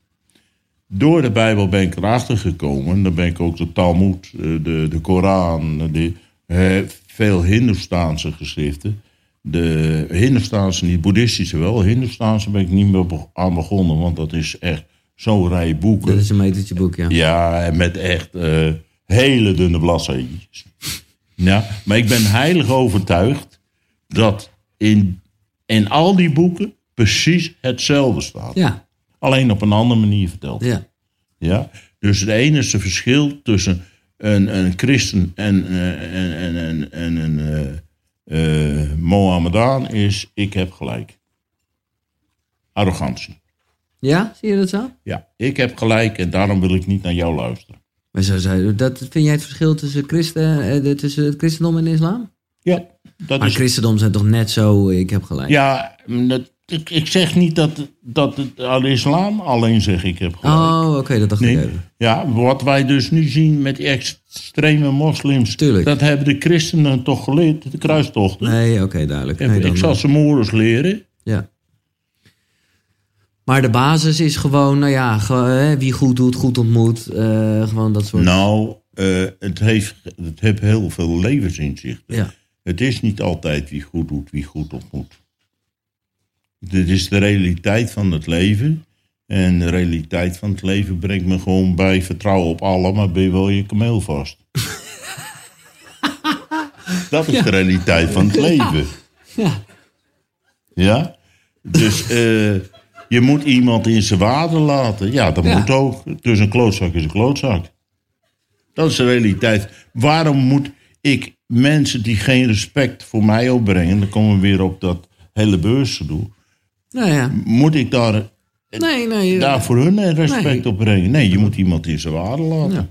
[SPEAKER 2] Door de Bijbel ben ik erachter gekomen. Dan ben ik ook de Talmud, eh, de, de Koran, de, eh, veel Hindoestaanse geschriften. De Hindoestaanse, niet boeddhistische wel. Hindoestaanse ben ik niet meer aan begonnen, want dat is echt zo'n rij boeken.
[SPEAKER 1] Dat is een metertje boek, ja.
[SPEAKER 2] Ja, en met echt eh, hele dunne bladzijden. Ja, maar ik ben heilig overtuigd dat in, in al die boeken precies hetzelfde staat.
[SPEAKER 1] Ja,
[SPEAKER 2] Alleen op een andere manier verteld.
[SPEAKER 1] ja.
[SPEAKER 2] Ja? Dus het enige verschil tussen een, een christen en, eh, en, en, en, en een eh, eh, Mohammedaan is: ik heb gelijk. Arrogantie.
[SPEAKER 1] Ja, zie je dat zo?
[SPEAKER 2] Ja, ik heb gelijk en daarom wil ik niet naar jou luisteren.
[SPEAKER 1] Maar zo, zo, dat, vind jij het verschil tussen, christen, eh, tussen het christendom en de islam?
[SPEAKER 2] Ja, dat
[SPEAKER 1] Maar
[SPEAKER 2] is
[SPEAKER 1] christendom zijn toch net zo, ik heb gelijk.
[SPEAKER 2] Ja, dat, ik, ik zeg niet dat, dat het aan de islam alleen zeg ik heb gelijk.
[SPEAKER 1] Oh, oké, dat dacht
[SPEAKER 2] nee.
[SPEAKER 1] ik even.
[SPEAKER 2] Ja, wat wij dus nu zien met die extreme moslims,
[SPEAKER 1] Tuurlijk.
[SPEAKER 2] dat hebben de christenen toch geleerd, de kruistochten.
[SPEAKER 1] Nee, oké, duidelijk. Nee,
[SPEAKER 2] ik zal ze moeders leren.
[SPEAKER 1] Ja. Maar de basis is gewoon, nou ja, wie goed doet, goed ontmoet. eh, gewoon dat soort...
[SPEAKER 2] Nou, eh, het, heeft, het heeft heel veel levensinzichten.
[SPEAKER 1] Ja.
[SPEAKER 2] Het is niet altijd wie goed doet, wie goed ontmoet. Dit is de realiteit van het leven. En de realiteit van het leven brengt me gewoon bij vertrouwen op Allah, maar ben je wel je kameel vast. Dat is de realiteit van het leven.
[SPEAKER 1] Ja.
[SPEAKER 2] Ja? Dus eh, je moet iemand in zijn waarde laten. Ja, dat moet ook. Dus een klootzak is een klootzak. Dat is de realiteit. Waarom moet ik mensen die geen respect voor mij opbrengen... dan komen we weer op dat hele beursgedoe...
[SPEAKER 1] Nou ja.
[SPEAKER 2] moet ik daar,
[SPEAKER 1] Nee, nee.
[SPEAKER 2] daar voor hun respect
[SPEAKER 1] Nee.
[SPEAKER 2] op brengen? Nee, je moet iemand in zijn waarde laten.
[SPEAKER 1] Ja.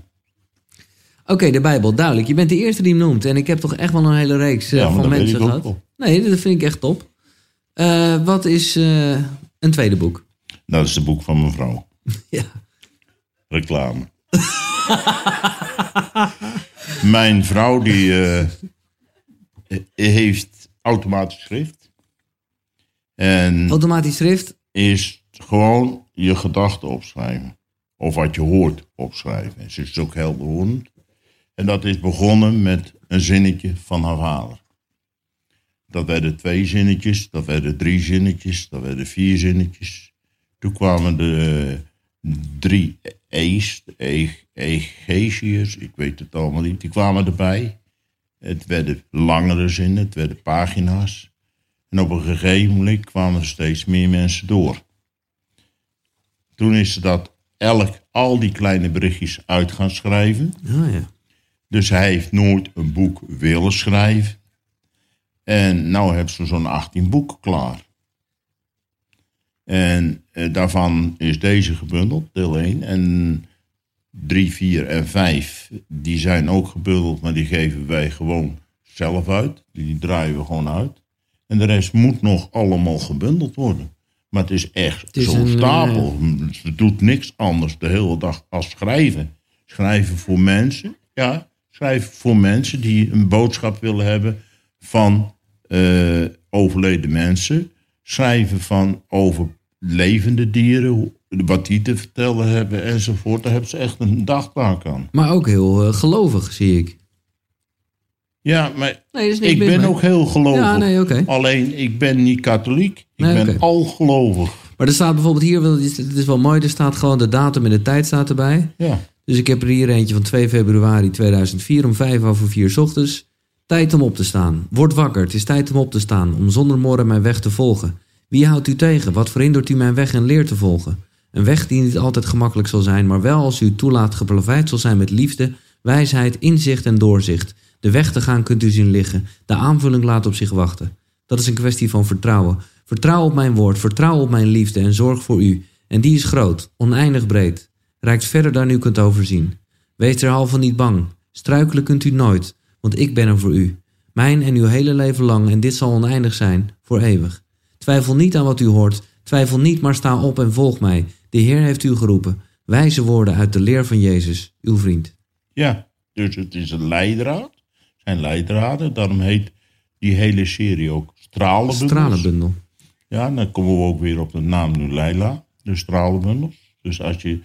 [SPEAKER 1] Oké, de Bijbel, duidelijk. Je bent de eerste die hem noemt. En ik heb toch echt wel een hele reeks eh,
[SPEAKER 2] Ja,
[SPEAKER 1] van mensen gehad. Nee, dat vind ik echt top. Eh, wat is eh, een tweede boek?
[SPEAKER 2] Dat is het boek van mijn vrouw.
[SPEAKER 1] Ja.
[SPEAKER 2] Reclame. Mijn vrouw die eh, heeft automatisch schrift. En
[SPEAKER 1] Automatisch schrift.
[SPEAKER 2] is gewoon je gedachten opschrijven. Of wat je hoort opschrijven. Ze is ook helderhorend. En dat is begonnen met een zinnetje van haar vader. Dat werden twee zinnetjes, dat werden drie zinnetjes, dat werden vier zinnetjes. Toen kwamen de drie E's, de E- Egesiërs, ik weet het allemaal niet, die kwamen erbij. Het werden langere zinnen, het werden pagina's. En op een gegeven moment kwamen er steeds meer mensen door. Toen is ze dat elk, al die kleine berichtjes uit gaan schrijven.
[SPEAKER 1] Oh ja.
[SPEAKER 2] Dus hij heeft nooit een boek willen schrijven. En nou hebben ze zo'n 18 boeken klaar. En eh, daarvan is deze gebundeld, deel 1. En 3, 4 en 5, die zijn ook gebundeld, maar die geven wij gewoon zelf uit. Die draaien we gewoon uit. En de rest moet nog allemaal gebundeld worden. Maar het is echt zo'n stapel. Ze doet niks anders de hele dag als schrijven. Schrijven voor mensen, ja. Schrijven voor mensen die een boodschap willen hebben van eh, overleden mensen. Schrijven van over levende dieren, wat die te vertellen hebben enzovoort. Daar hebben ze echt een dagtaak aan.
[SPEAKER 1] Maar ook heel eh, gelovig, zie ik.
[SPEAKER 2] Ja, maar
[SPEAKER 1] Nee, is niks
[SPEAKER 2] ik ben ook heel gelovig.
[SPEAKER 1] Ja, nee, oké.
[SPEAKER 2] Alleen, ik ben niet katholiek. Ik
[SPEAKER 1] Nee,
[SPEAKER 2] ben
[SPEAKER 1] oké.
[SPEAKER 2] al gelovig.
[SPEAKER 1] Maar er staat bijvoorbeeld hier, het is wel mooi, er staat gewoon de datum en de tijd staat erbij.
[SPEAKER 2] Ja.
[SPEAKER 1] Dus ik heb er hier eentje van 2 februari 2004 om 5 over 4 's ochtends. Tijd om op te staan. Word wakker, het is tijd om op te staan, om zonder morren mijn weg te volgen. Wie houdt u tegen? Wat verhindert u mijn weg en leer te volgen? Een weg die niet altijd gemakkelijk zal zijn, maar wel als u toelaat geplaveid zal zijn met liefde, wijsheid, inzicht en doorzicht. De weg te gaan kunt u zien liggen, de aanvulling laat op zich wachten. Dat is een kwestie van vertrouwen. Vertrouw op mijn woord, vertrouw op mijn liefde en zorg voor u. En die is groot, oneindig breed. reikt verder dan u kunt overzien. Wees halve niet bang. Struikelen kunt u nooit, want ik ben er voor u. Mijn en uw hele leven lang, en dit zal oneindig zijn, voor eeuwig. Twijfel niet aan wat u hoort, twijfel niet, maar sta op en volg mij. De Heer heeft u geroepen. Wijze woorden uit de leer van Jezus, uw vriend.
[SPEAKER 2] Ja, dus het is een leidraad. Zijn leidraden, daarom heet die hele serie ook Stralenbundels.
[SPEAKER 1] Stralenbundel.
[SPEAKER 2] Ja, dan komen we ook weer op de naam nu Leila, de stralenbundels. Dus als je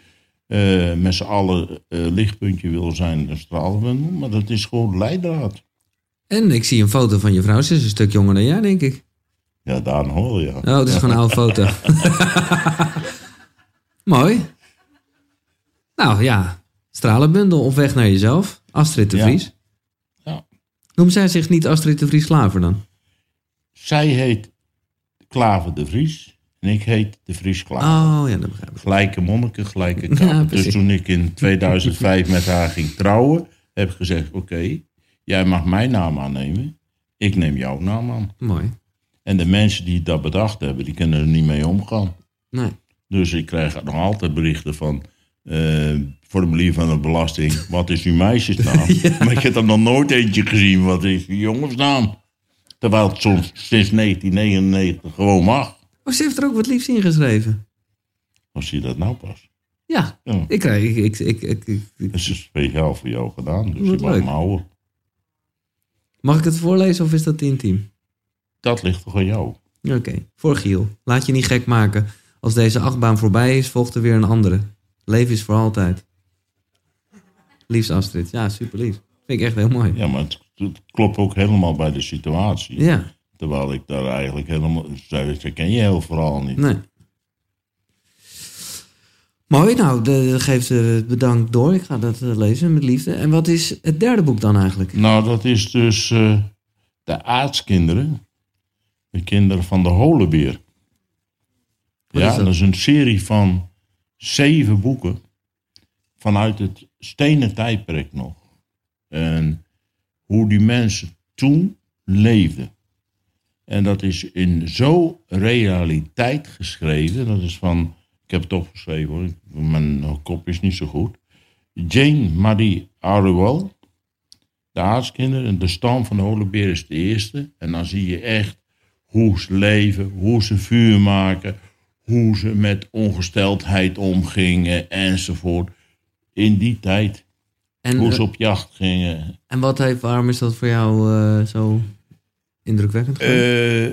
[SPEAKER 2] uh, met z'n allen uh, lichtpuntje wil zijn, een stralenbundel. Maar dat is gewoon leidraad.
[SPEAKER 1] En ik zie een foto van je vrouw. Ze is een stuk jonger dan jij, denk ik.
[SPEAKER 2] Ja, daar hoor je.
[SPEAKER 1] Oh, het is gewoon een oude foto. Mooi. Nou ja, stralenbundel op weg naar jezelf. Astrid de Vries.
[SPEAKER 2] Ja.
[SPEAKER 1] Noemt zij zich niet Astrid de Vries Klaver dan?
[SPEAKER 2] Zij heet Klaver de Vries. En ik heet de Vries Klaver.
[SPEAKER 1] Oh ja, dat begrijp ik.
[SPEAKER 2] Gelijke monniken, gelijke kappen. Ja, dus toen ik in 2005 met haar ging trouwen, heb ik gezegd: Oké, jij mag mijn naam aannemen. Ik neem jouw naam aan.
[SPEAKER 1] Mooi.
[SPEAKER 2] En de mensen die dat bedacht hebben, die kunnen er niet mee omgaan.
[SPEAKER 1] Nee.
[SPEAKER 2] Dus ik krijg nog altijd berichten van formulier van de belasting. Wat is uw meisjesnaam? Maar ik heb er nog nooit eentje gezien. Wat is uw jongensnaam? Terwijl het soms sinds 1999 gewoon mag.
[SPEAKER 1] Oh, ze heeft er ook wat liefs ingeschreven.
[SPEAKER 2] Hoe zie je dat nou pas?
[SPEAKER 1] Ja, ik krijg... Ik, ik, ik, ik,
[SPEAKER 2] Dat is speciaal voor jou gedaan, dus je mag hem houden.
[SPEAKER 1] Mag ik het voorlezen of is dat intiem?
[SPEAKER 2] Dat ligt toch aan jou?
[SPEAKER 1] Oké, voor Giel. Laat je niet gek maken. Als deze achtbaan voorbij is, volgt er weer een andere. Leven is voor altijd. Liefst Astrid. Ja, super lief. Vind ik echt heel mooi.
[SPEAKER 2] Ja, maar het, klopt ook helemaal bij de situatie.
[SPEAKER 1] Ja.
[SPEAKER 2] Terwijl ik daar eigenlijk helemaal... Dat ken je heel vooral niet.
[SPEAKER 1] Nee. Mooi, nou, de, geeft het bedankt door. Ik ga dat eh, lezen met liefde. En wat is het derde boek dan eigenlijk?
[SPEAKER 2] Nou, dat is dus uh, De Aardskinderen. De kinderen van de Holenbeer. ja, dat? dat? is een serie van zeven boeken. Vanuit het stenen tijdperk nog. En hoe die mensen toen leefden. En dat is in zo realiteit geschreven. Dat is van, ik heb het opgeschreven hoor, mijn kop is niet zo goed. Jane Marie Aruel, de aardskinderen, de stam van de Holebeer is de eerste. En dan zie je echt hoe ze leven, hoe ze vuur maken, hoe ze met ongesteldheid omgingen enzovoort. In die tijd. En, hoe ze op jacht gingen.
[SPEAKER 1] En wat heeft, waarom is dat voor jou uh, zo indrukwekkend
[SPEAKER 2] uh,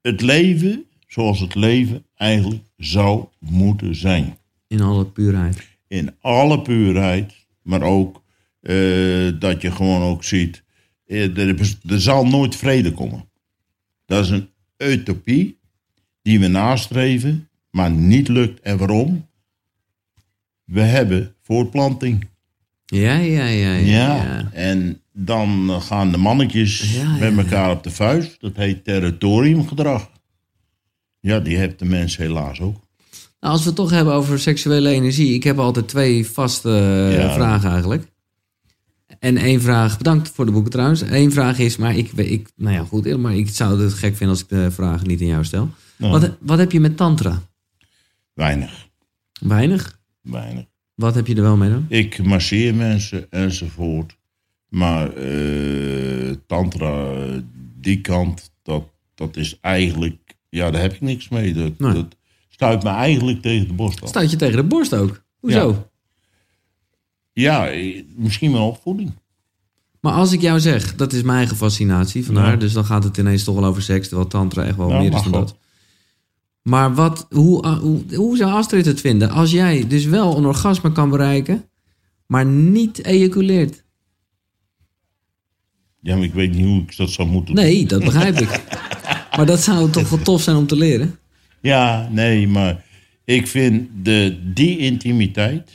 [SPEAKER 2] het leven zoals het leven eigenlijk zou moeten zijn.
[SPEAKER 1] In alle puurheid.
[SPEAKER 2] In alle puurheid, maar ook uh, dat je gewoon ook ziet, er, er zal nooit vrede komen. Dat is een utopie die we nastreven, maar niet lukt. En waarom? We hebben voortplanting.
[SPEAKER 1] Ja, ja, ja. Ja,
[SPEAKER 2] ja. en dan gaan de mannetjes met elkaar op de vuist. Dat heet territoriumgedrag. Ja, die heeft de mens helaas ook.
[SPEAKER 1] Nou, als we het toch hebben over seksuele energie. Ik heb altijd twee vaste eh, vragen eigenlijk. En één vraag, bedankt voor de boeken trouwens. Eén vraag is, maar ik, ik, nou ja, goed, maar ik zou het gek vinden als ik de vraag niet aan jou stel. Wat, wat heb je met Tantra?
[SPEAKER 2] Weinig.
[SPEAKER 1] Weinig?
[SPEAKER 2] Weinig.
[SPEAKER 1] Wat heb je er wel mee dan?
[SPEAKER 2] Ik masseer mensen enzovoort. Maar uh, Tantra, die kant, dat, dat is eigenlijk, ja, daar heb ik niks mee. Dat, dat stuit me eigenlijk tegen de borst af.
[SPEAKER 1] Stuit je tegen de borst ook? Hoezo?
[SPEAKER 2] Ja, ja misschien wel opvoeding.
[SPEAKER 1] Maar als ik jou zeg, dat is mijn eigen fascinatie vandaar, dus dan gaat het ineens toch wel over seks, terwijl tantra echt wel meer is dan dat. Maar wat, hoe, uh, hoe, hoe zou Astrid het vinden als jij dus wel een orgasme kan bereiken, maar niet ejaculeert?
[SPEAKER 2] Ja, maar ik weet niet hoe ik dat zou moeten
[SPEAKER 1] doen. Nee, dat begrijp ik. Maar dat zou toch wel tof zijn om te leren?
[SPEAKER 2] Ja, nee, maar ik vind de, die intimiteit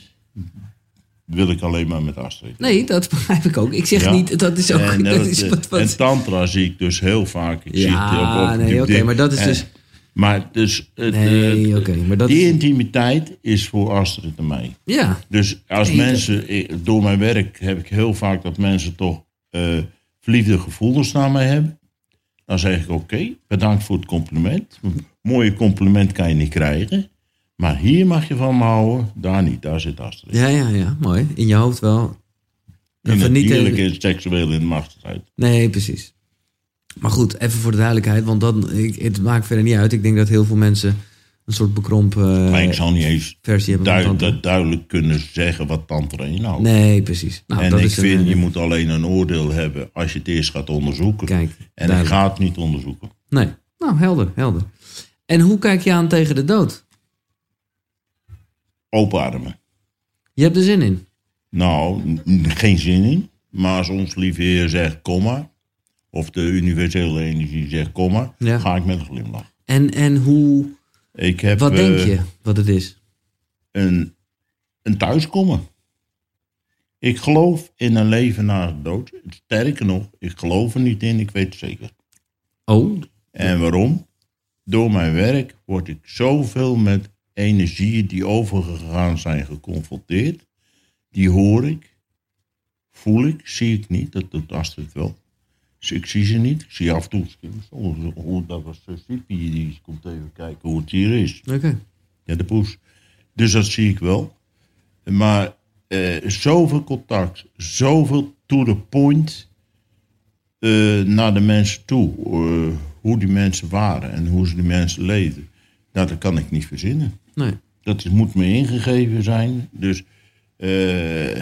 [SPEAKER 2] wil ik alleen maar met Astrid.
[SPEAKER 1] Nee, dat begrijp ik ook. Ik zeg niet, dat is ook... En, dat is
[SPEAKER 2] wat, wat... en tantra zie ik dus heel vaak. Ik
[SPEAKER 1] ja,
[SPEAKER 2] zie
[SPEAKER 1] nee, oké, maar dat is dus...
[SPEAKER 2] Maar dus
[SPEAKER 1] nee, oké, maar dat
[SPEAKER 2] die intimiteit is voor Astrid en mij.
[SPEAKER 1] Ja.
[SPEAKER 2] Dus als mensen, door mijn werk heb ik heel vaak dat mensen toch uh, verliefde gevoelens naar mij hebben. Dan zeg ik oké, bedankt voor het compliment. Mooie compliment kan je niet krijgen. Maar hier mag je van me houden, daar niet. Daar zit Astrid.
[SPEAKER 1] Ja, ja, ja, mooi. In je hoofd wel.
[SPEAKER 2] In
[SPEAKER 1] Even
[SPEAKER 2] het
[SPEAKER 1] niet, eh,
[SPEAKER 2] dierlijke en seksueel in de machtsstrijd.
[SPEAKER 1] Nee, precies. Maar goed, even voor de duidelijkheid, want dan, ik, het maakt verder niet uit. Ik denk dat heel veel mensen een soort bekrompen
[SPEAKER 2] maar
[SPEAKER 1] eh,
[SPEAKER 2] ik zal niet eens
[SPEAKER 1] versie hebben.
[SPEAKER 2] duid- duidelijk kunnen zeggen wat tantra inhoudt.
[SPEAKER 1] Nee, precies. Nou,
[SPEAKER 2] en
[SPEAKER 1] dat
[SPEAKER 2] ik
[SPEAKER 1] is
[SPEAKER 2] vind,
[SPEAKER 1] eh,
[SPEAKER 2] je moet alleen een oordeel hebben als je het eerst gaat onderzoeken.
[SPEAKER 1] Kijk,
[SPEAKER 2] en ik ga het niet onderzoeken.
[SPEAKER 1] Nee, nou, helder, helder. En hoe kijk je aan tegen de dood?
[SPEAKER 2] Open armen.
[SPEAKER 1] Je hebt er zin in.
[SPEAKER 2] Nou, geen zin in. Maar als ons lieve Heer zegt, kom maar. Of de universele energie zegt, kom maar.
[SPEAKER 1] Ja.
[SPEAKER 2] Ga ik met een glimlach.
[SPEAKER 1] En, en hoe,
[SPEAKER 2] Ik heb
[SPEAKER 1] wat denk
[SPEAKER 2] eh,
[SPEAKER 1] je wat het is?
[SPEAKER 2] een, een thuiskomen. Ik geloof in een leven na de dood. Sterker nog, ik geloof er niet in, ik weet het zeker.
[SPEAKER 1] Oh,
[SPEAKER 2] En waarom? Door mijn werk word ik zoveel met energieën die overgegaan zijn geconfronteerd. Die hoor ik, voel ik, zie ik niet. Dat doet Astrid wel. Dus ik zie ze niet. Ik zie af en toe hoe dat was Sippy, die komt even kijken hoe het hier is.
[SPEAKER 1] oké.
[SPEAKER 2] Ja, de poes. Dus dat zie ik wel. Maar eh, zoveel contact, zoveel to the point eh, naar de mensen toe. eh, hoe die mensen waren en hoe ze die mensen leden. Nou, dat kan ik niet verzinnen.
[SPEAKER 1] Nee.
[SPEAKER 2] Dat is- moet me ingegeven zijn. Dus eh,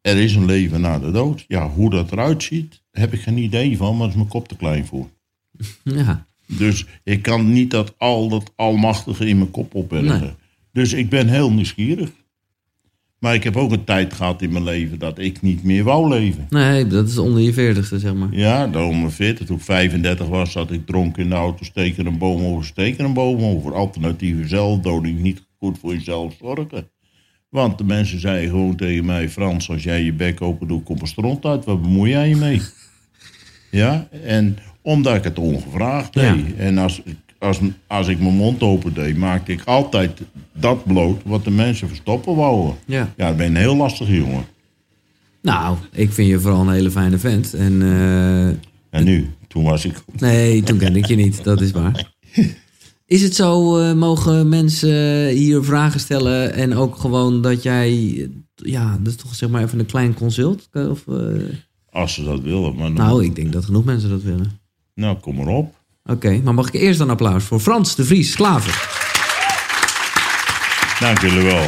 [SPEAKER 2] er is een leven na de dood. Ja, hoe dat eruit ziet, heb ik geen idee van, maar is mijn kop te klein voor.
[SPEAKER 1] Ja,
[SPEAKER 2] Dus ik kan niet dat al dat almachtige in mijn kop opbergen.
[SPEAKER 1] Nee.
[SPEAKER 2] Dus ik ben heel nieuwsgierig. Maar ik heb ook een tijd gehad in mijn leven dat ik niet meer wou leven.
[SPEAKER 1] nee, dat is onder je veertigste, zeg maar.
[SPEAKER 2] Ja, dan om mijn 40, toen ik 35 was, zat ik dronken in de auto, steken een boom over, steken een boom over. Alternatieve zelfdoding, niet goed voor jezelf zorgen. Want de mensen zeiden gewoon tegen mij, Frans, als jij je bek open doet, komt er stront uit. Wat bemoei jij je mee? Ja, en omdat ik het ongevraagd deed.
[SPEAKER 1] Ja.
[SPEAKER 2] En als, ik- als, als ik mijn mond open deed, maakte ik altijd dat bloot wat de mensen verstoppen wouden.
[SPEAKER 1] Ja.
[SPEAKER 2] Ja, ik ben een heel lastige jongen.
[SPEAKER 1] Nou, ik vind je vooral een hele fijne vent. En eh,
[SPEAKER 2] En nu, toen was ik...
[SPEAKER 1] nee, toen kende ik je niet, dat is waar. Is het zo, eh, mogen mensen hier vragen stellen en ook gewoon dat jij, ja, dat is toch zeg maar even een klein consult? Of, eh,
[SPEAKER 2] Als ze dat willen. Maar
[SPEAKER 1] nou, ik denk dat genoeg mensen dat willen.
[SPEAKER 2] nou, kom maar op.
[SPEAKER 1] Oké, maar mag ik eerst een applaus voor Frans de Vries Klaver?
[SPEAKER 2] Dank jullie wel.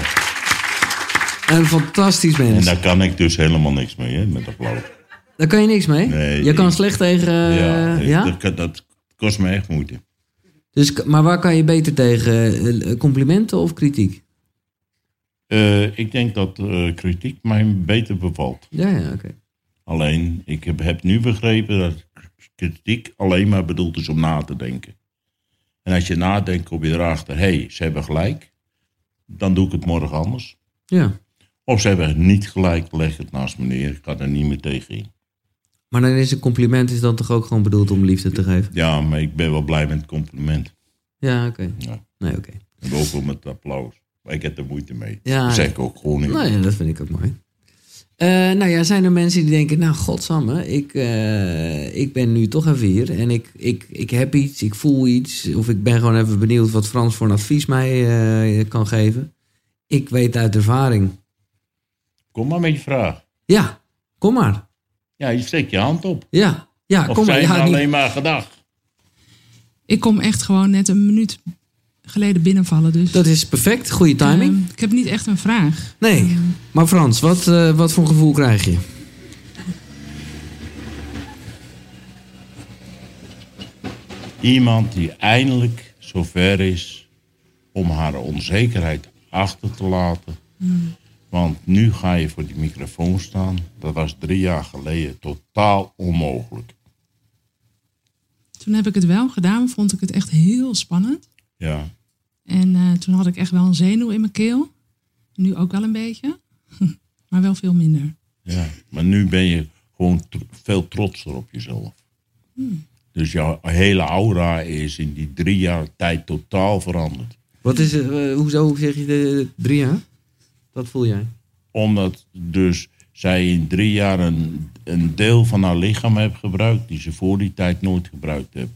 [SPEAKER 1] Een fantastisch
[SPEAKER 2] En
[SPEAKER 1] mens.
[SPEAKER 2] daar kan ik dus helemaal niks mee, hè, met applaus.
[SPEAKER 1] Daar kan je niks mee?
[SPEAKER 2] Nee,
[SPEAKER 1] je kan
[SPEAKER 2] ik-
[SPEAKER 1] slecht tegen... eh,
[SPEAKER 2] ja,
[SPEAKER 1] ja?
[SPEAKER 2] ik- Dat, dat kost me echt moeite.
[SPEAKER 1] Dus, maar waar kan je beter tegen? Eh, Complimenten of kritiek?
[SPEAKER 2] Eh, ik denk dat eh, kritiek mij beter bevalt.
[SPEAKER 1] Ja, ja, oké.
[SPEAKER 2] Alleen, ik heb, heb nu begrepen dat kritiek alleen maar bedoeld is om na te denken. En als je nadenkt, kom je erachter, hé, hey, ze hebben gelijk. Dan doe ik het morgen anders.
[SPEAKER 1] Ja.
[SPEAKER 2] Of ze hebben niet gelijk, leg het naast me neer. Ik ga er niet meer tegen in.
[SPEAKER 1] Maar dan is een compliment is dan toch ook gewoon bedoeld om liefde te geven?
[SPEAKER 2] Ja, maar ik ben wel blij met het compliment.
[SPEAKER 1] Ja, oké.
[SPEAKER 2] Ja.
[SPEAKER 1] Nee, oké.
[SPEAKER 2] En ook wel met het applaus. Maar ik heb er moeite mee.
[SPEAKER 1] Ja.
[SPEAKER 2] dat zeg ik ook gewoon niet.
[SPEAKER 1] Nou ja, dat vind ik ook mooi. Eh, nou ja, zijn er mensen die denken, nou godsamme, ik, eh, ik ben nu toch even hier en ik, ik, ik heb iets, ik voel iets, of ik ben gewoon even benieuwd wat Frans voor een advies mij eh, kan geven. Ik weet uit ervaring.
[SPEAKER 2] Kom maar met je vraag.
[SPEAKER 1] Ja, kom maar.
[SPEAKER 2] Ja, je steekt je hand op.
[SPEAKER 1] Ja, ja
[SPEAKER 2] Of
[SPEAKER 1] kom maar.
[SPEAKER 2] zijn
[SPEAKER 1] Ja, niet-
[SPEAKER 2] alleen maar gedacht?
[SPEAKER 3] Ik kom echt gewoon net een minuut geleden binnenvallen. Dus
[SPEAKER 1] Dat is perfect, goede timing.
[SPEAKER 3] Ehm, ik heb niet echt een vraag.
[SPEAKER 1] Nee, maar Frans, wat, eh, wat voor gevoel krijg je?
[SPEAKER 2] Iemand die eindelijk zover is om haar onzekerheid achter te laten. Want nu ga je voor die microfoon staan. Dat was drie jaar geleden totaal onmogelijk.
[SPEAKER 3] Toen heb ik het wel gedaan, vond ik het echt heel spannend.
[SPEAKER 2] Ja,
[SPEAKER 3] En eh, toen had ik echt wel een zenuw in mijn keel. Nu ook wel een beetje, maar wel veel minder.
[SPEAKER 2] ja. Maar nu ben je gewoon tr- veel trotser op jezelf. Dus jouw hele aura is in die drie jaar tijd totaal veranderd.
[SPEAKER 1] Wat is, eh, hoezo zeg je de drie jaar? Wat voel jij?
[SPEAKER 2] Omdat dus zij in drie jaar een, een deel van haar lichaam heeft gebruikt die ze voor die tijd nooit gebruikt heeft.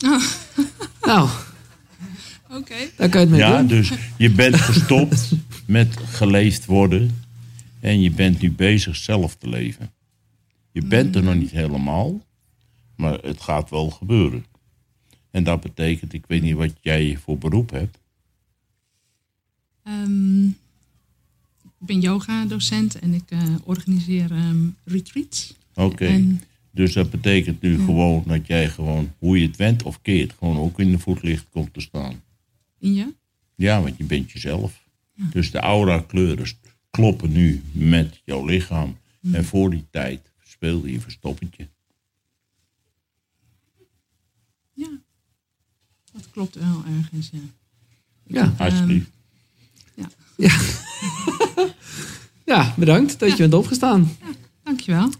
[SPEAKER 1] Nou,
[SPEAKER 3] Oké.
[SPEAKER 1] Daar kan je het mee
[SPEAKER 2] Ja,
[SPEAKER 1] doen.
[SPEAKER 2] dus je bent gestopt met geleefd worden. En je bent nu bezig zelf te leven. Je bent er nog niet helemaal. Maar het gaat wel gebeuren. En dat betekent, ik weet niet wat jij voor beroep hebt.
[SPEAKER 3] Ehm, ik ben yoga-docent en ik eh, organiseer ehm, retreats.
[SPEAKER 2] Oké.
[SPEAKER 3] En
[SPEAKER 2] Dus dat betekent nu gewoon dat jij gewoon, hoe je het went of keert, gewoon ook in de voetlicht komt te staan.
[SPEAKER 3] in je?
[SPEAKER 2] Ja, want je bent jezelf. Dus de aura kleuren kloppen nu met jouw lichaam. En voor die tijd speelde je verstoppertje.
[SPEAKER 3] Ja. Dat klopt wel ergens, ja.
[SPEAKER 1] Ja.
[SPEAKER 2] Alsjeblieft.
[SPEAKER 1] Ja. ja, bedankt dat je bent opgestaan.
[SPEAKER 3] Dankjewel.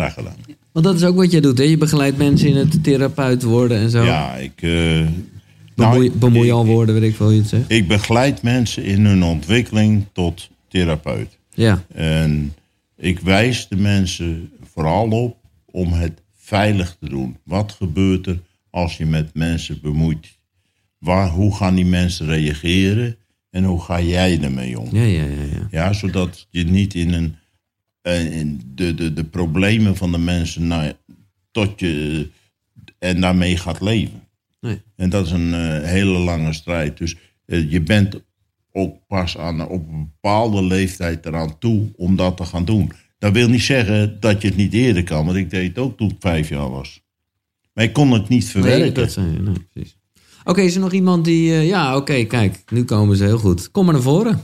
[SPEAKER 2] Graag gedaan.
[SPEAKER 1] Want dat is ook wat jij doet, hè? Je begeleidt mensen in het therapeut worden en zo.
[SPEAKER 2] Ja, ik, eh,
[SPEAKER 1] Bemoei,
[SPEAKER 2] nou,
[SPEAKER 1] bemoei al
[SPEAKER 2] ik,
[SPEAKER 1] woorden, weet ik veel hoe je het zegt.
[SPEAKER 2] ik begeleid mensen in hun ontwikkeling tot therapeut.
[SPEAKER 1] Ja,
[SPEAKER 2] En ik wijs de mensen vooral op om het veilig te doen. Wat gebeurt er als je met mensen bemoeit? Waar, hoe gaan die mensen reageren en hoe ga jij ermee om?
[SPEAKER 1] ja, ja, ja. ja.
[SPEAKER 2] Ja, zodat je niet in, een, eh, in de, de, de problemen van de mensen nou, tot je en daarmee gaat leven.
[SPEAKER 1] Nee.
[SPEAKER 2] En dat is een eh, hele lange strijd. Dus eh, je bent ook pas aan, op een bepaalde leeftijd eraan toe om dat te gaan doen. Dat wil niet zeggen dat je het niet eerder kan, want ik deed het ook toen ik vijf jaar was. Maar ik kon het niet verwerken.
[SPEAKER 1] Nee, dat zijn, nee, precies. Oké, is er nog iemand die... eh, ja, oké, kijk, nu komen ze heel goed. Kom maar naar voren.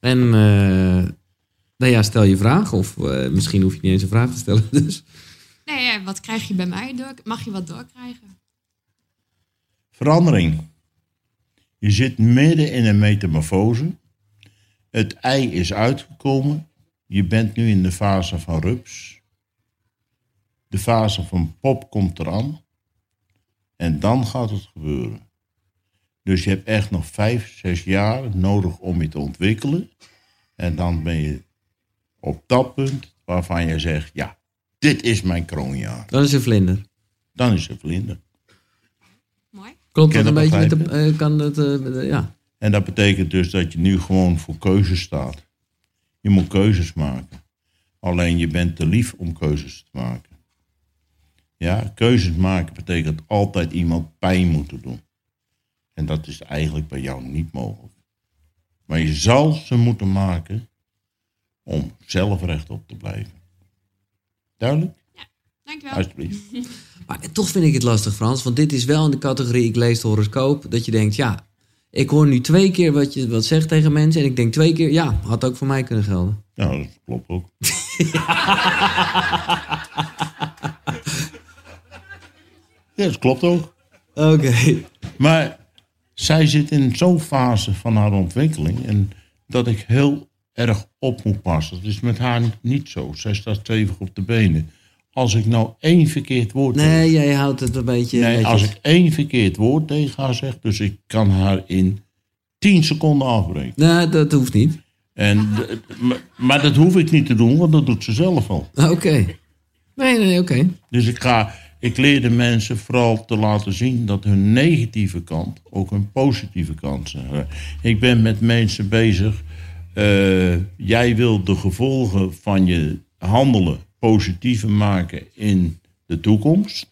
[SPEAKER 1] En eh, nou ja, stel je vraag. Of eh, misschien hoef je niet eens een vraag te stellen. Dus.
[SPEAKER 4] Nee, ja, wat krijg je bij mij door? Mag je wat doorkrijgen?
[SPEAKER 2] Verandering. Je zit midden in een metamorfose. Het ei is uitgekomen. Je bent nu in de fase van rups. De fase van pop komt eraan. En dan gaat het gebeuren. Dus je hebt echt nog vijf, zes jaar nodig om je te ontwikkelen. En dan ben je op dat punt waarvan je zegt: ja, dit is mijn kroonjaar.
[SPEAKER 1] Dan is er vlinder.
[SPEAKER 2] Dan is het vlinder.
[SPEAKER 4] Mooi.
[SPEAKER 1] Klopt
[SPEAKER 2] Kan
[SPEAKER 1] dat een
[SPEAKER 2] je
[SPEAKER 1] beetje
[SPEAKER 2] dat
[SPEAKER 1] met de... eh, kan het, eh, ja.
[SPEAKER 2] En dat betekent dus dat je nu gewoon voor keuzes staat. Je moet keuzes maken. Alleen je bent te lief om keuzes te maken. Ja, keuzes maken betekent altijd iemand pijn moeten doen. En dat is eigenlijk bij jou niet mogelijk. Maar je zal ze moeten maken om zelf rechtop te blijven. Duidelijk?
[SPEAKER 4] Dankjewel.
[SPEAKER 2] Alsjeblieft.
[SPEAKER 1] Maar toch vind ik het lastig, Frans. Want dit is wel in de categorie, ik lees de horoscoop, dat je denkt, ja, ik hoor nu twee keer wat je wat zegt tegen mensen. En ik denk twee keer, ja, had ook voor mij kunnen gelden.
[SPEAKER 2] Ja, dat klopt ook. ja, dat klopt ook.
[SPEAKER 1] Oké.
[SPEAKER 2] Maar zij zit in zo'n fase van haar ontwikkeling en dat ik heel erg op moet passen. Dat is met haar niet zo. Zij staat stevig op de benen. Als ik nou één verkeerd woord
[SPEAKER 1] Nee, jij houdt het een beetje
[SPEAKER 2] nee,
[SPEAKER 1] netjes.
[SPEAKER 2] als ik één verkeerd woord tegen haar zeg, dus ik kan haar in 10 seconden afbreken.
[SPEAKER 1] Nee, dat hoeft niet.
[SPEAKER 2] En, maar, maar dat hoef ik niet te doen, want dat doet ze zelf al.
[SPEAKER 1] Oké. Nee, nee, oké.
[SPEAKER 2] Dus ik, ga, ik leer de mensen vooral te laten zien dat hun negatieve kant ook een positieve kant is. Ik ben met mensen bezig. Eh, jij wil de gevolgen van je handelen positiever maken in de toekomst.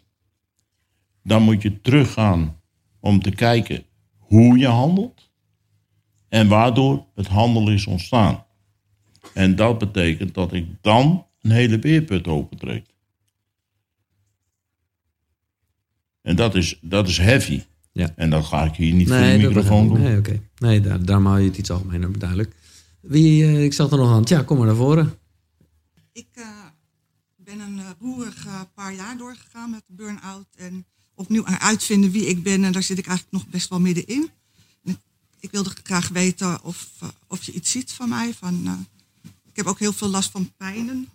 [SPEAKER 2] Dan moet je teruggaan om te kijken hoe je handelt en waardoor het handelen is ontstaan. En dat betekent dat ik dan een hele beerput opentrek. En dat is, dat is heavy.
[SPEAKER 1] Ja.
[SPEAKER 2] En dat ga ik hier niet voor de microfoon doen.
[SPEAKER 1] Nee, oké. Nee, daar, daarom hou je het iets algemener duidelijk. Wie, eh, ik zag er nog aan. Ja, kom maar naar voren.
[SPEAKER 5] Ik eh, ben een uh, roerig eh, paar jaar doorgegaan met de burn-out. En opnieuw aan uitvinden wie ik ben. En daar zit ik eigenlijk nog best wel middenin. En ik, ik wilde graag weten of, eh, of je iets ziet van mij. Van, eh, ik heb ook heel veel last van pijnen.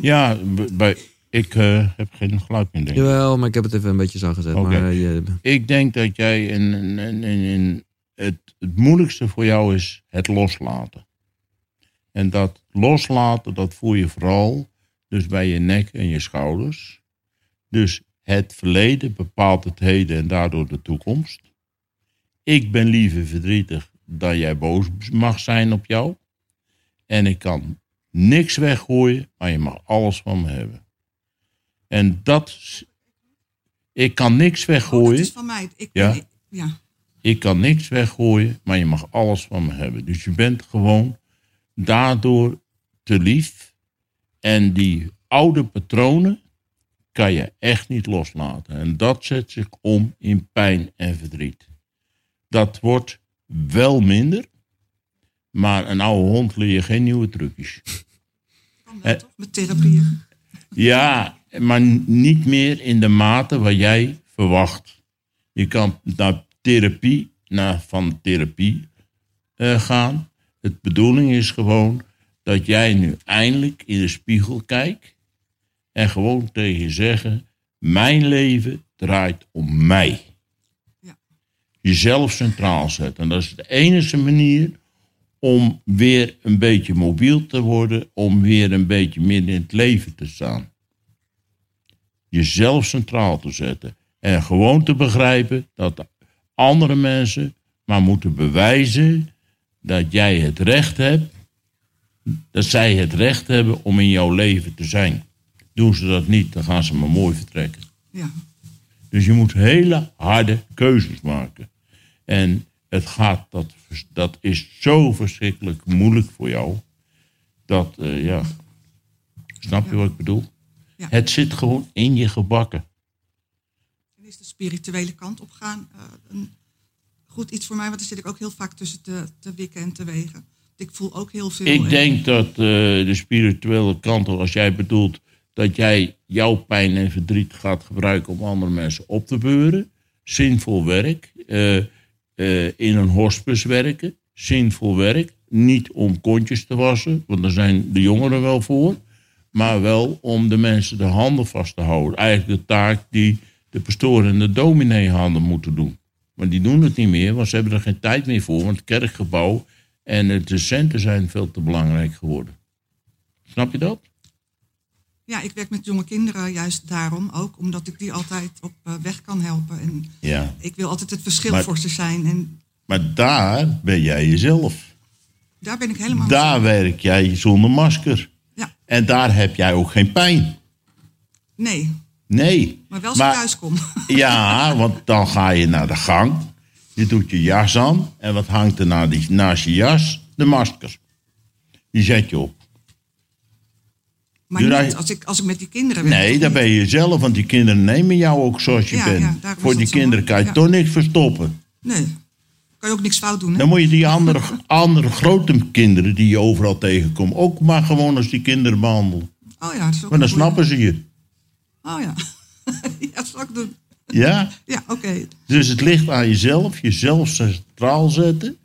[SPEAKER 2] Ja, bij, ik eh, heb geen geluid meer, denk ik.
[SPEAKER 1] Jawel, maar ik heb het even een beetje zo gezet.
[SPEAKER 2] Oké.
[SPEAKER 1] Maar, eh, je,
[SPEAKER 2] Ik denk dat jij in, in, in, in- het, het moeilijkste voor jou is het loslaten. En dat loslaten, dat voel je vooral dus bij je nek en je schouders. Dus Het verleden bepaalt het heden en daardoor de toekomst. Ik ben liever verdrietig dan jij boos mag zijn op jou. En ik kan niks weggooien, maar je mag alles van me hebben. En dat. Ik kan niks
[SPEAKER 5] Oh,
[SPEAKER 2] weggooien.
[SPEAKER 5] dat is van mij. Ik,
[SPEAKER 2] Ja?
[SPEAKER 5] ik- ja.
[SPEAKER 2] Ik kan niks weggooien, maar je mag alles van me hebben. Dus je bent gewoon daardoor te lief. En die oude patronen kan je echt niet loslaten. En dat zet zich om in pijn en verdriet. Dat wordt wel minder, maar een oude hond leer je geen nieuwe trucjes.
[SPEAKER 5] Kan toch? Met therapieën.
[SPEAKER 2] Ja, maar niet meer in de mate waar jij verwacht. Je kan naar therapie, naar van therapie eh, gaan. Het bedoeling is gewoon dat jij nu eindelijk in de spiegel kijkt en gewoon tegen je zeggen: Mijn leven draait om mij.
[SPEAKER 5] Ja.
[SPEAKER 2] Jezelf centraal zetten. En dat is de enige manier om weer een beetje mobiel te worden, om weer een beetje midden in het leven te staan. Jezelf centraal te zetten. En gewoon te begrijpen dat andere mensen maar moeten bewijzen dat jij het recht hebt, dat zij het recht hebben om in jouw leven te zijn. Doen ze dat niet, dan gaan ze maar mooi vertrekken.
[SPEAKER 5] Ja.
[SPEAKER 2] Dus je moet hele harde keuzes maken. En het gaat, dat, dat is zo verschrikkelijk moeilijk voor jou. Dat, eh, ja. Snap je wat ik bedoel?
[SPEAKER 5] Ja.
[SPEAKER 2] Het zit gewoon in je gebakken.
[SPEAKER 5] Spirituele kant op gaan eh, een goed iets voor mij? Want dan zit ik ook heel vaak tussen te, te wikken en te wegen. Ik voel ook heel veel.
[SPEAKER 2] Ik
[SPEAKER 5] en-
[SPEAKER 2] denk dat eh, de spirituele kant, als jij bedoelt dat jij jouw pijn en verdriet gaat gebruiken om andere mensen op te beuren, zinvol werk, eh, in een hospice werken, zinvol werk, niet om kontjes te wassen, want daar zijn de jongeren wel voor, maar wel om de mensen de handen vast te houden. Eigenlijk de taak die de pastoor en de dominee handen moeten doen. Maar die doen het niet meer, want ze hebben er geen tijd meer voor. Want het kerkgebouw en de centen zijn veel te belangrijk geworden. Snap je dat?
[SPEAKER 5] Ja, ik werk met jonge kinderen juist daarom ook. Omdat ik die altijd op eh, weg kan helpen. En
[SPEAKER 2] Ja.
[SPEAKER 5] ik wil altijd het verschil
[SPEAKER 2] Maar-
[SPEAKER 5] voor ze zijn. En
[SPEAKER 2] Maar daar ben jij jezelf.
[SPEAKER 5] daar ben ik helemaal
[SPEAKER 2] Daar werk jij zonder masker.
[SPEAKER 5] Ja,
[SPEAKER 2] En daar heb jij ook geen pijn.
[SPEAKER 5] nee.
[SPEAKER 2] Nee.
[SPEAKER 5] Maar wel als thuis.
[SPEAKER 2] Ja, want dan ga je naar de gang. Je doet je jas aan. En wat hangt er na die, naast je jas? De masker. Die zet je op.
[SPEAKER 5] Maar niet als ik, als ik met die kinderen werk.
[SPEAKER 2] Nee, dan ben je jezelf. Want die kinderen nemen jou ook zoals je
[SPEAKER 5] Ja,
[SPEAKER 2] bent.
[SPEAKER 5] ja,
[SPEAKER 2] Voor die kinderen kan je.
[SPEAKER 5] Ja.
[SPEAKER 2] toch niks verstoppen.
[SPEAKER 5] Nee. Kan je ook niks fout doen, hè?
[SPEAKER 2] Dan moet je die andere, andere grote kinderen die je overal tegenkomt... ook maar gewoon als die kinderen behandelen.
[SPEAKER 5] Oh ja, dat is ook
[SPEAKER 2] Maar dan snappen ze je.
[SPEAKER 5] Oh ja. ja, zal ik doen.
[SPEAKER 2] Ja?
[SPEAKER 5] Ja, oké.
[SPEAKER 2] Dus het ligt aan jezelf, jezelf centraal zetten.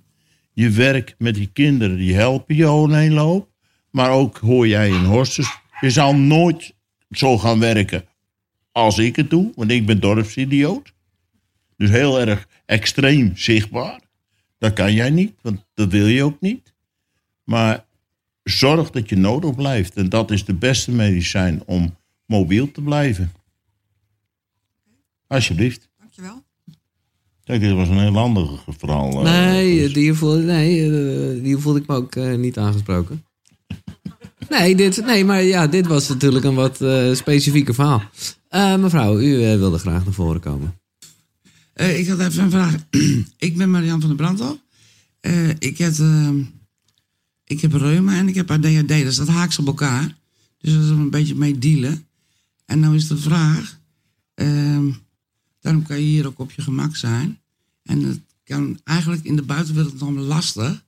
[SPEAKER 2] Je werk met die kinderen, die helpen je heen loop. Maar ook hoor jij in Horsters, je zal nooit zo gaan werken als ik het doe. Want ik ben dorpsidioot. Dus heel erg extreem zichtbaar. Dat kan jij niet, want dat wil je ook niet. Maar zorg dat je nodig blijft. En dat is de beste medicijn om mobiel te blijven. Alsjeblieft.
[SPEAKER 5] Dankjewel.
[SPEAKER 2] Kijk, dit was een heel ander verhaal. eh,
[SPEAKER 1] Nee,
[SPEAKER 2] dus-
[SPEAKER 1] die voelde, nee, eh, die voelde ik me ook eh, niet aangesproken. Nee, dit, nee, maar ja, dit was natuurlijk een wat eh specifieker verhaal. Eh, mevrouw, u wilde graag naar voren komen.
[SPEAKER 6] Eh, ik had even een vraag. ik ben Marian van der Brandel. Eh, ik, heb, eh, ik heb reuma en ik heb ADHD. Dus dat haakt op elkaar. Dus dat is een beetje mee dealen. En nou is de vraag... ehm, daarom kan je hier ook op je gemak zijn. En het kan eigenlijk in de buitenwereld nog lastig.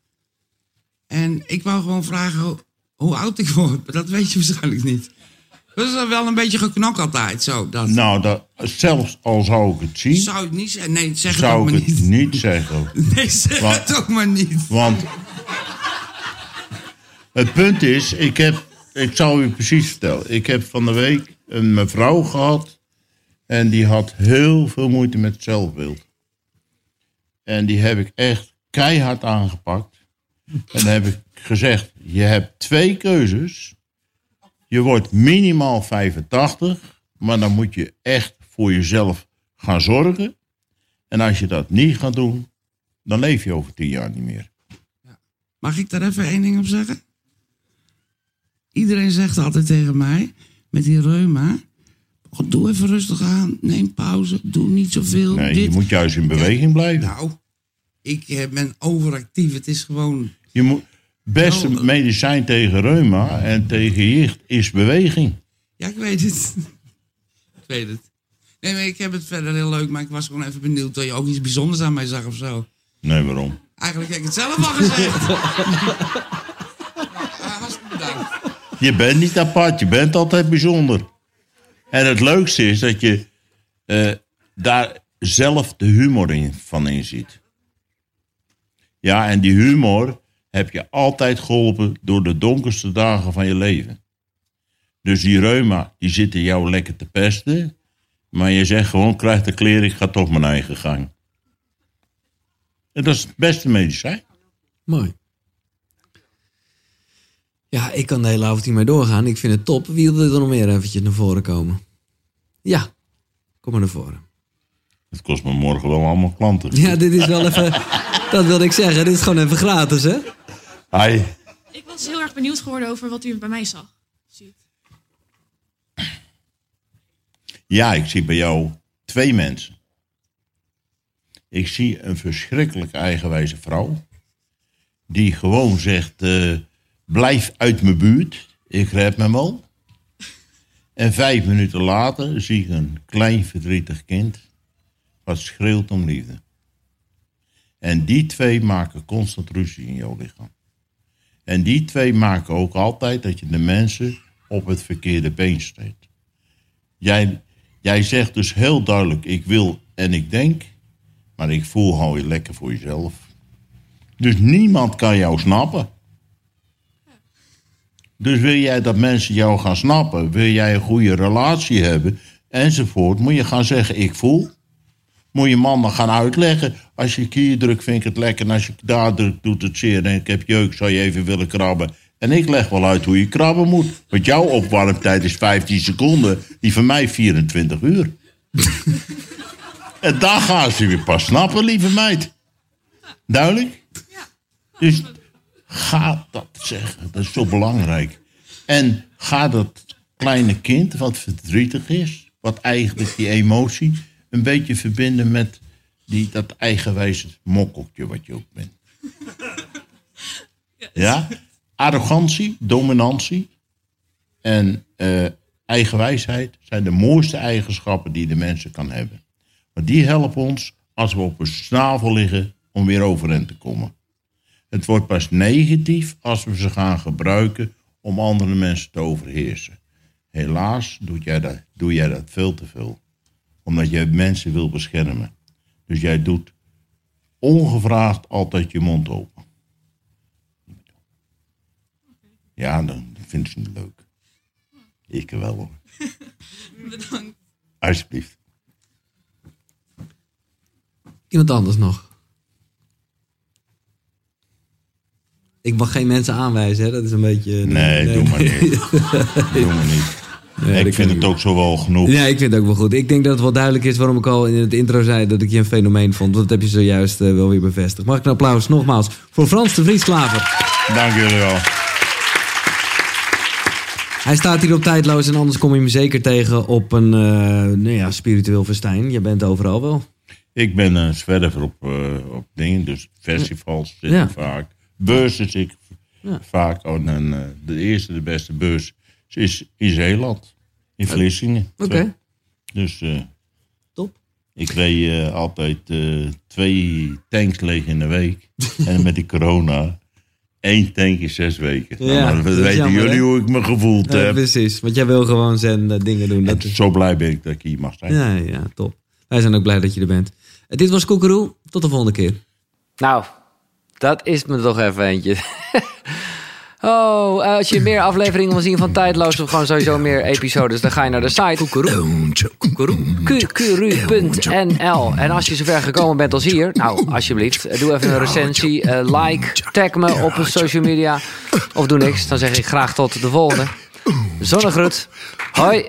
[SPEAKER 6] En ik wou gewoon vragen hoe, hoe oud ik word. Maar dat weet je waarschijnlijk niet. Dat is wel een beetje geknok altijd. Zo, dat.
[SPEAKER 2] Nou, dat, zelfs al zou ik het zien,
[SPEAKER 6] Zou het niet zeggen? Nee, zeg het ook
[SPEAKER 2] zou
[SPEAKER 6] maar
[SPEAKER 2] ik het
[SPEAKER 6] niet.
[SPEAKER 2] niet zeggen.
[SPEAKER 6] Nee, zeg het ook maar niet.
[SPEAKER 2] Want het punt is, ik heb, ik zal u precies vertellen. Ik heb van de week een mevrouw gehad en die had heel veel moeite met zelfbeeld. En die heb ik echt keihard aangepakt. En dan heb ik gezegd, je hebt twee keuzes. Je wordt minimaal 85, maar dan moet je echt voor jezelf gaan zorgen. En als je dat niet gaat doen, dan leef je over tien jaar niet meer.
[SPEAKER 6] Mag ik daar even één ding op zeggen? Iedereen zegt altijd tegen mij, met die reuma... "Oh, doe even rustig aan, neem pauze, doe niet zoveel.
[SPEAKER 2] Nee,
[SPEAKER 6] dit.
[SPEAKER 2] je moet juist in beweging blijven.
[SPEAKER 6] Nou, ik eh, ben overactief. Het is gewoon...
[SPEAKER 2] Je moet, beste
[SPEAKER 6] Nou,
[SPEAKER 2] medicijn tegen reuma en tegen jicht is beweging.
[SPEAKER 6] Ja, ik weet het. ik weet het. Nee, maar ik heb het verder heel leuk, maar ik was gewoon even benieuwd... dat je ook iets bijzonders aan mij zag of zo.
[SPEAKER 2] Nee, waarom?
[SPEAKER 6] Eigenlijk heb ik het zelf al gezegd.
[SPEAKER 2] Je bent niet apart, je bent altijd bijzonder. En het leukste is dat je eh, daar zelf de humor in, van inziet. Ja, en die humor heb je altijd geholpen door de donkerste dagen van je leven. Dus die reuma, die zit in jou lekker te pesten. Maar je zegt gewoon, krijg de kleren, ik ga toch mijn eigen gang. En dat is het beste medicijn.
[SPEAKER 1] Mooi. Ja, ik kan de hele avond hiermee doorgaan. Ik vind het top. Wie wil er nog meer eventjes naar voren komen? Ja, kom maar naar voren.
[SPEAKER 2] Het kost me morgen wel allemaal klanten.
[SPEAKER 1] Ja, dit is wel even... dat wilde ik zeggen. Dit is gewoon even gratis, hè?
[SPEAKER 2] Hi.
[SPEAKER 4] Ik was heel erg benieuwd geworden over wat u bij mij zag. Ziet.
[SPEAKER 2] Ja, ik zie bij jou twee mensen. Ik zie een verschrikkelijk eigenwijze vrouw. Die gewoon zegt, eh, blijf uit mijn buurt. Ik red me wel. En vijf minuten later zie ik een klein verdrietig kind. Wat schreeuwt om liefde. En die twee maken constant ruzie in jouw lichaam. En die twee maken ook altijd dat je de mensen op het verkeerde been steekt. Jij, jij zegt dus heel duidelijk, ik wil en ik denk, maar ik voel hou je lekker voor jezelf. Dus niemand kan jou snappen. Dus wil jij dat mensen jou gaan snappen, wil jij een goede relatie hebben, enzovoort, moet je gaan zeggen, ik voel. Moet je man dan gaan uitleggen. Als je hier drukt, vind ik het lekker. En als je daar drukt, doet het zeer. En ik heb jeuk, zou je even willen krabben. En ik leg wel uit hoe je krabben moet. Want jouw opwarmtijd is 15 seconden. Die van mij 24 uur. en daar gaan ze weer pas snappen, lieve meid. Duidelijk? Dus ga dat zeggen. Dat is zo belangrijk. En ga dat kleine kind, wat verdrietig is, wat eigenlijk die emotie, een beetje verbinden met die, dat eigenwijze mokkeltje wat je ook bent. Ja? Arrogantie, dominantie en eh, eigenwijsheid zijn de mooiste eigenschappen die de mensen kan hebben. Maar die helpen ons als we op een snavel liggen om weer overeind te komen. Het wordt pas negatief als we ze gaan gebruiken om andere mensen te overheersen. Helaas doe jij dat, doe jij dat veel te veel. Omdat jij mensen wil beschermen. Dus jij doet ongevraagd altijd je mond open. Ja, dan vindt ze het leuk. Ik wel hoor.
[SPEAKER 4] Bedankt.
[SPEAKER 2] Alsjeblieft.
[SPEAKER 1] Iemand anders nog? Ik mag geen mensen aanwijzen, hè? Dat is een beetje...
[SPEAKER 2] Nee, doe maar niet. doe maar niet.
[SPEAKER 1] Nee,
[SPEAKER 2] ik vind het ook zo wel genoeg.
[SPEAKER 1] Ja, ik vind het ook wel goed. Ik denk dat het wel duidelijk is waarom ik al in het intro zei dat ik je een fenomeen vond. Want dat heb je zojuist eh, wel weer bevestigd. Mag ik een applaus nogmaals voor Frans de Vries Klaver.
[SPEAKER 2] Dank jullie wel.
[SPEAKER 1] Hij staat hier op tijdloos en anders kom je hem zeker tegen op een eh, nou ja, spiritueel festijn. Je bent overal wel.
[SPEAKER 2] Ik ben een zwerver op, eh, op dingen, dus festivals
[SPEAKER 1] Ja.
[SPEAKER 2] vaak. Beurzen zit ik
[SPEAKER 1] Ja.
[SPEAKER 2] vaak. Oh, en, eh, de eerste, de beste beurs is in Zeeland. In Vlissingen.
[SPEAKER 1] Oké.
[SPEAKER 2] Dus eh,
[SPEAKER 1] Top.
[SPEAKER 2] ik reed eh, altijd eh, twee tanks leeg in de week. en met die corona één tank in zes weken.
[SPEAKER 1] Ja,
[SPEAKER 2] nou, dan
[SPEAKER 1] is
[SPEAKER 2] weten
[SPEAKER 1] jammer,
[SPEAKER 2] jullie
[SPEAKER 1] hè?
[SPEAKER 2] hoe ik me gevoeld
[SPEAKER 1] Ja,
[SPEAKER 2] heb.
[SPEAKER 1] precies, want jij wil gewoon zijn dingen doen.
[SPEAKER 2] En
[SPEAKER 1] Dat is...
[SPEAKER 2] zo blij ben ik dat ik hier mag zijn.
[SPEAKER 1] Ja, ja, top. Wij zijn ook blij dat je er bent. Dit was Koekeroe. Tot de volgende keer. Nou, dat is me toch even eentje. Oh, als je meer afleveringen wil zien van Tijdloos... of gewoon sowieso meer episodes... dan ga je naar de site koekeroe.nl. En als je zover gekomen bent als hier... nou, alsjeblieft, eh, doe even een recensie. eh, like, tag me op social media. Of doe niks, dan zeg ik graag tot de volgende. Zonnegroet. Hoi.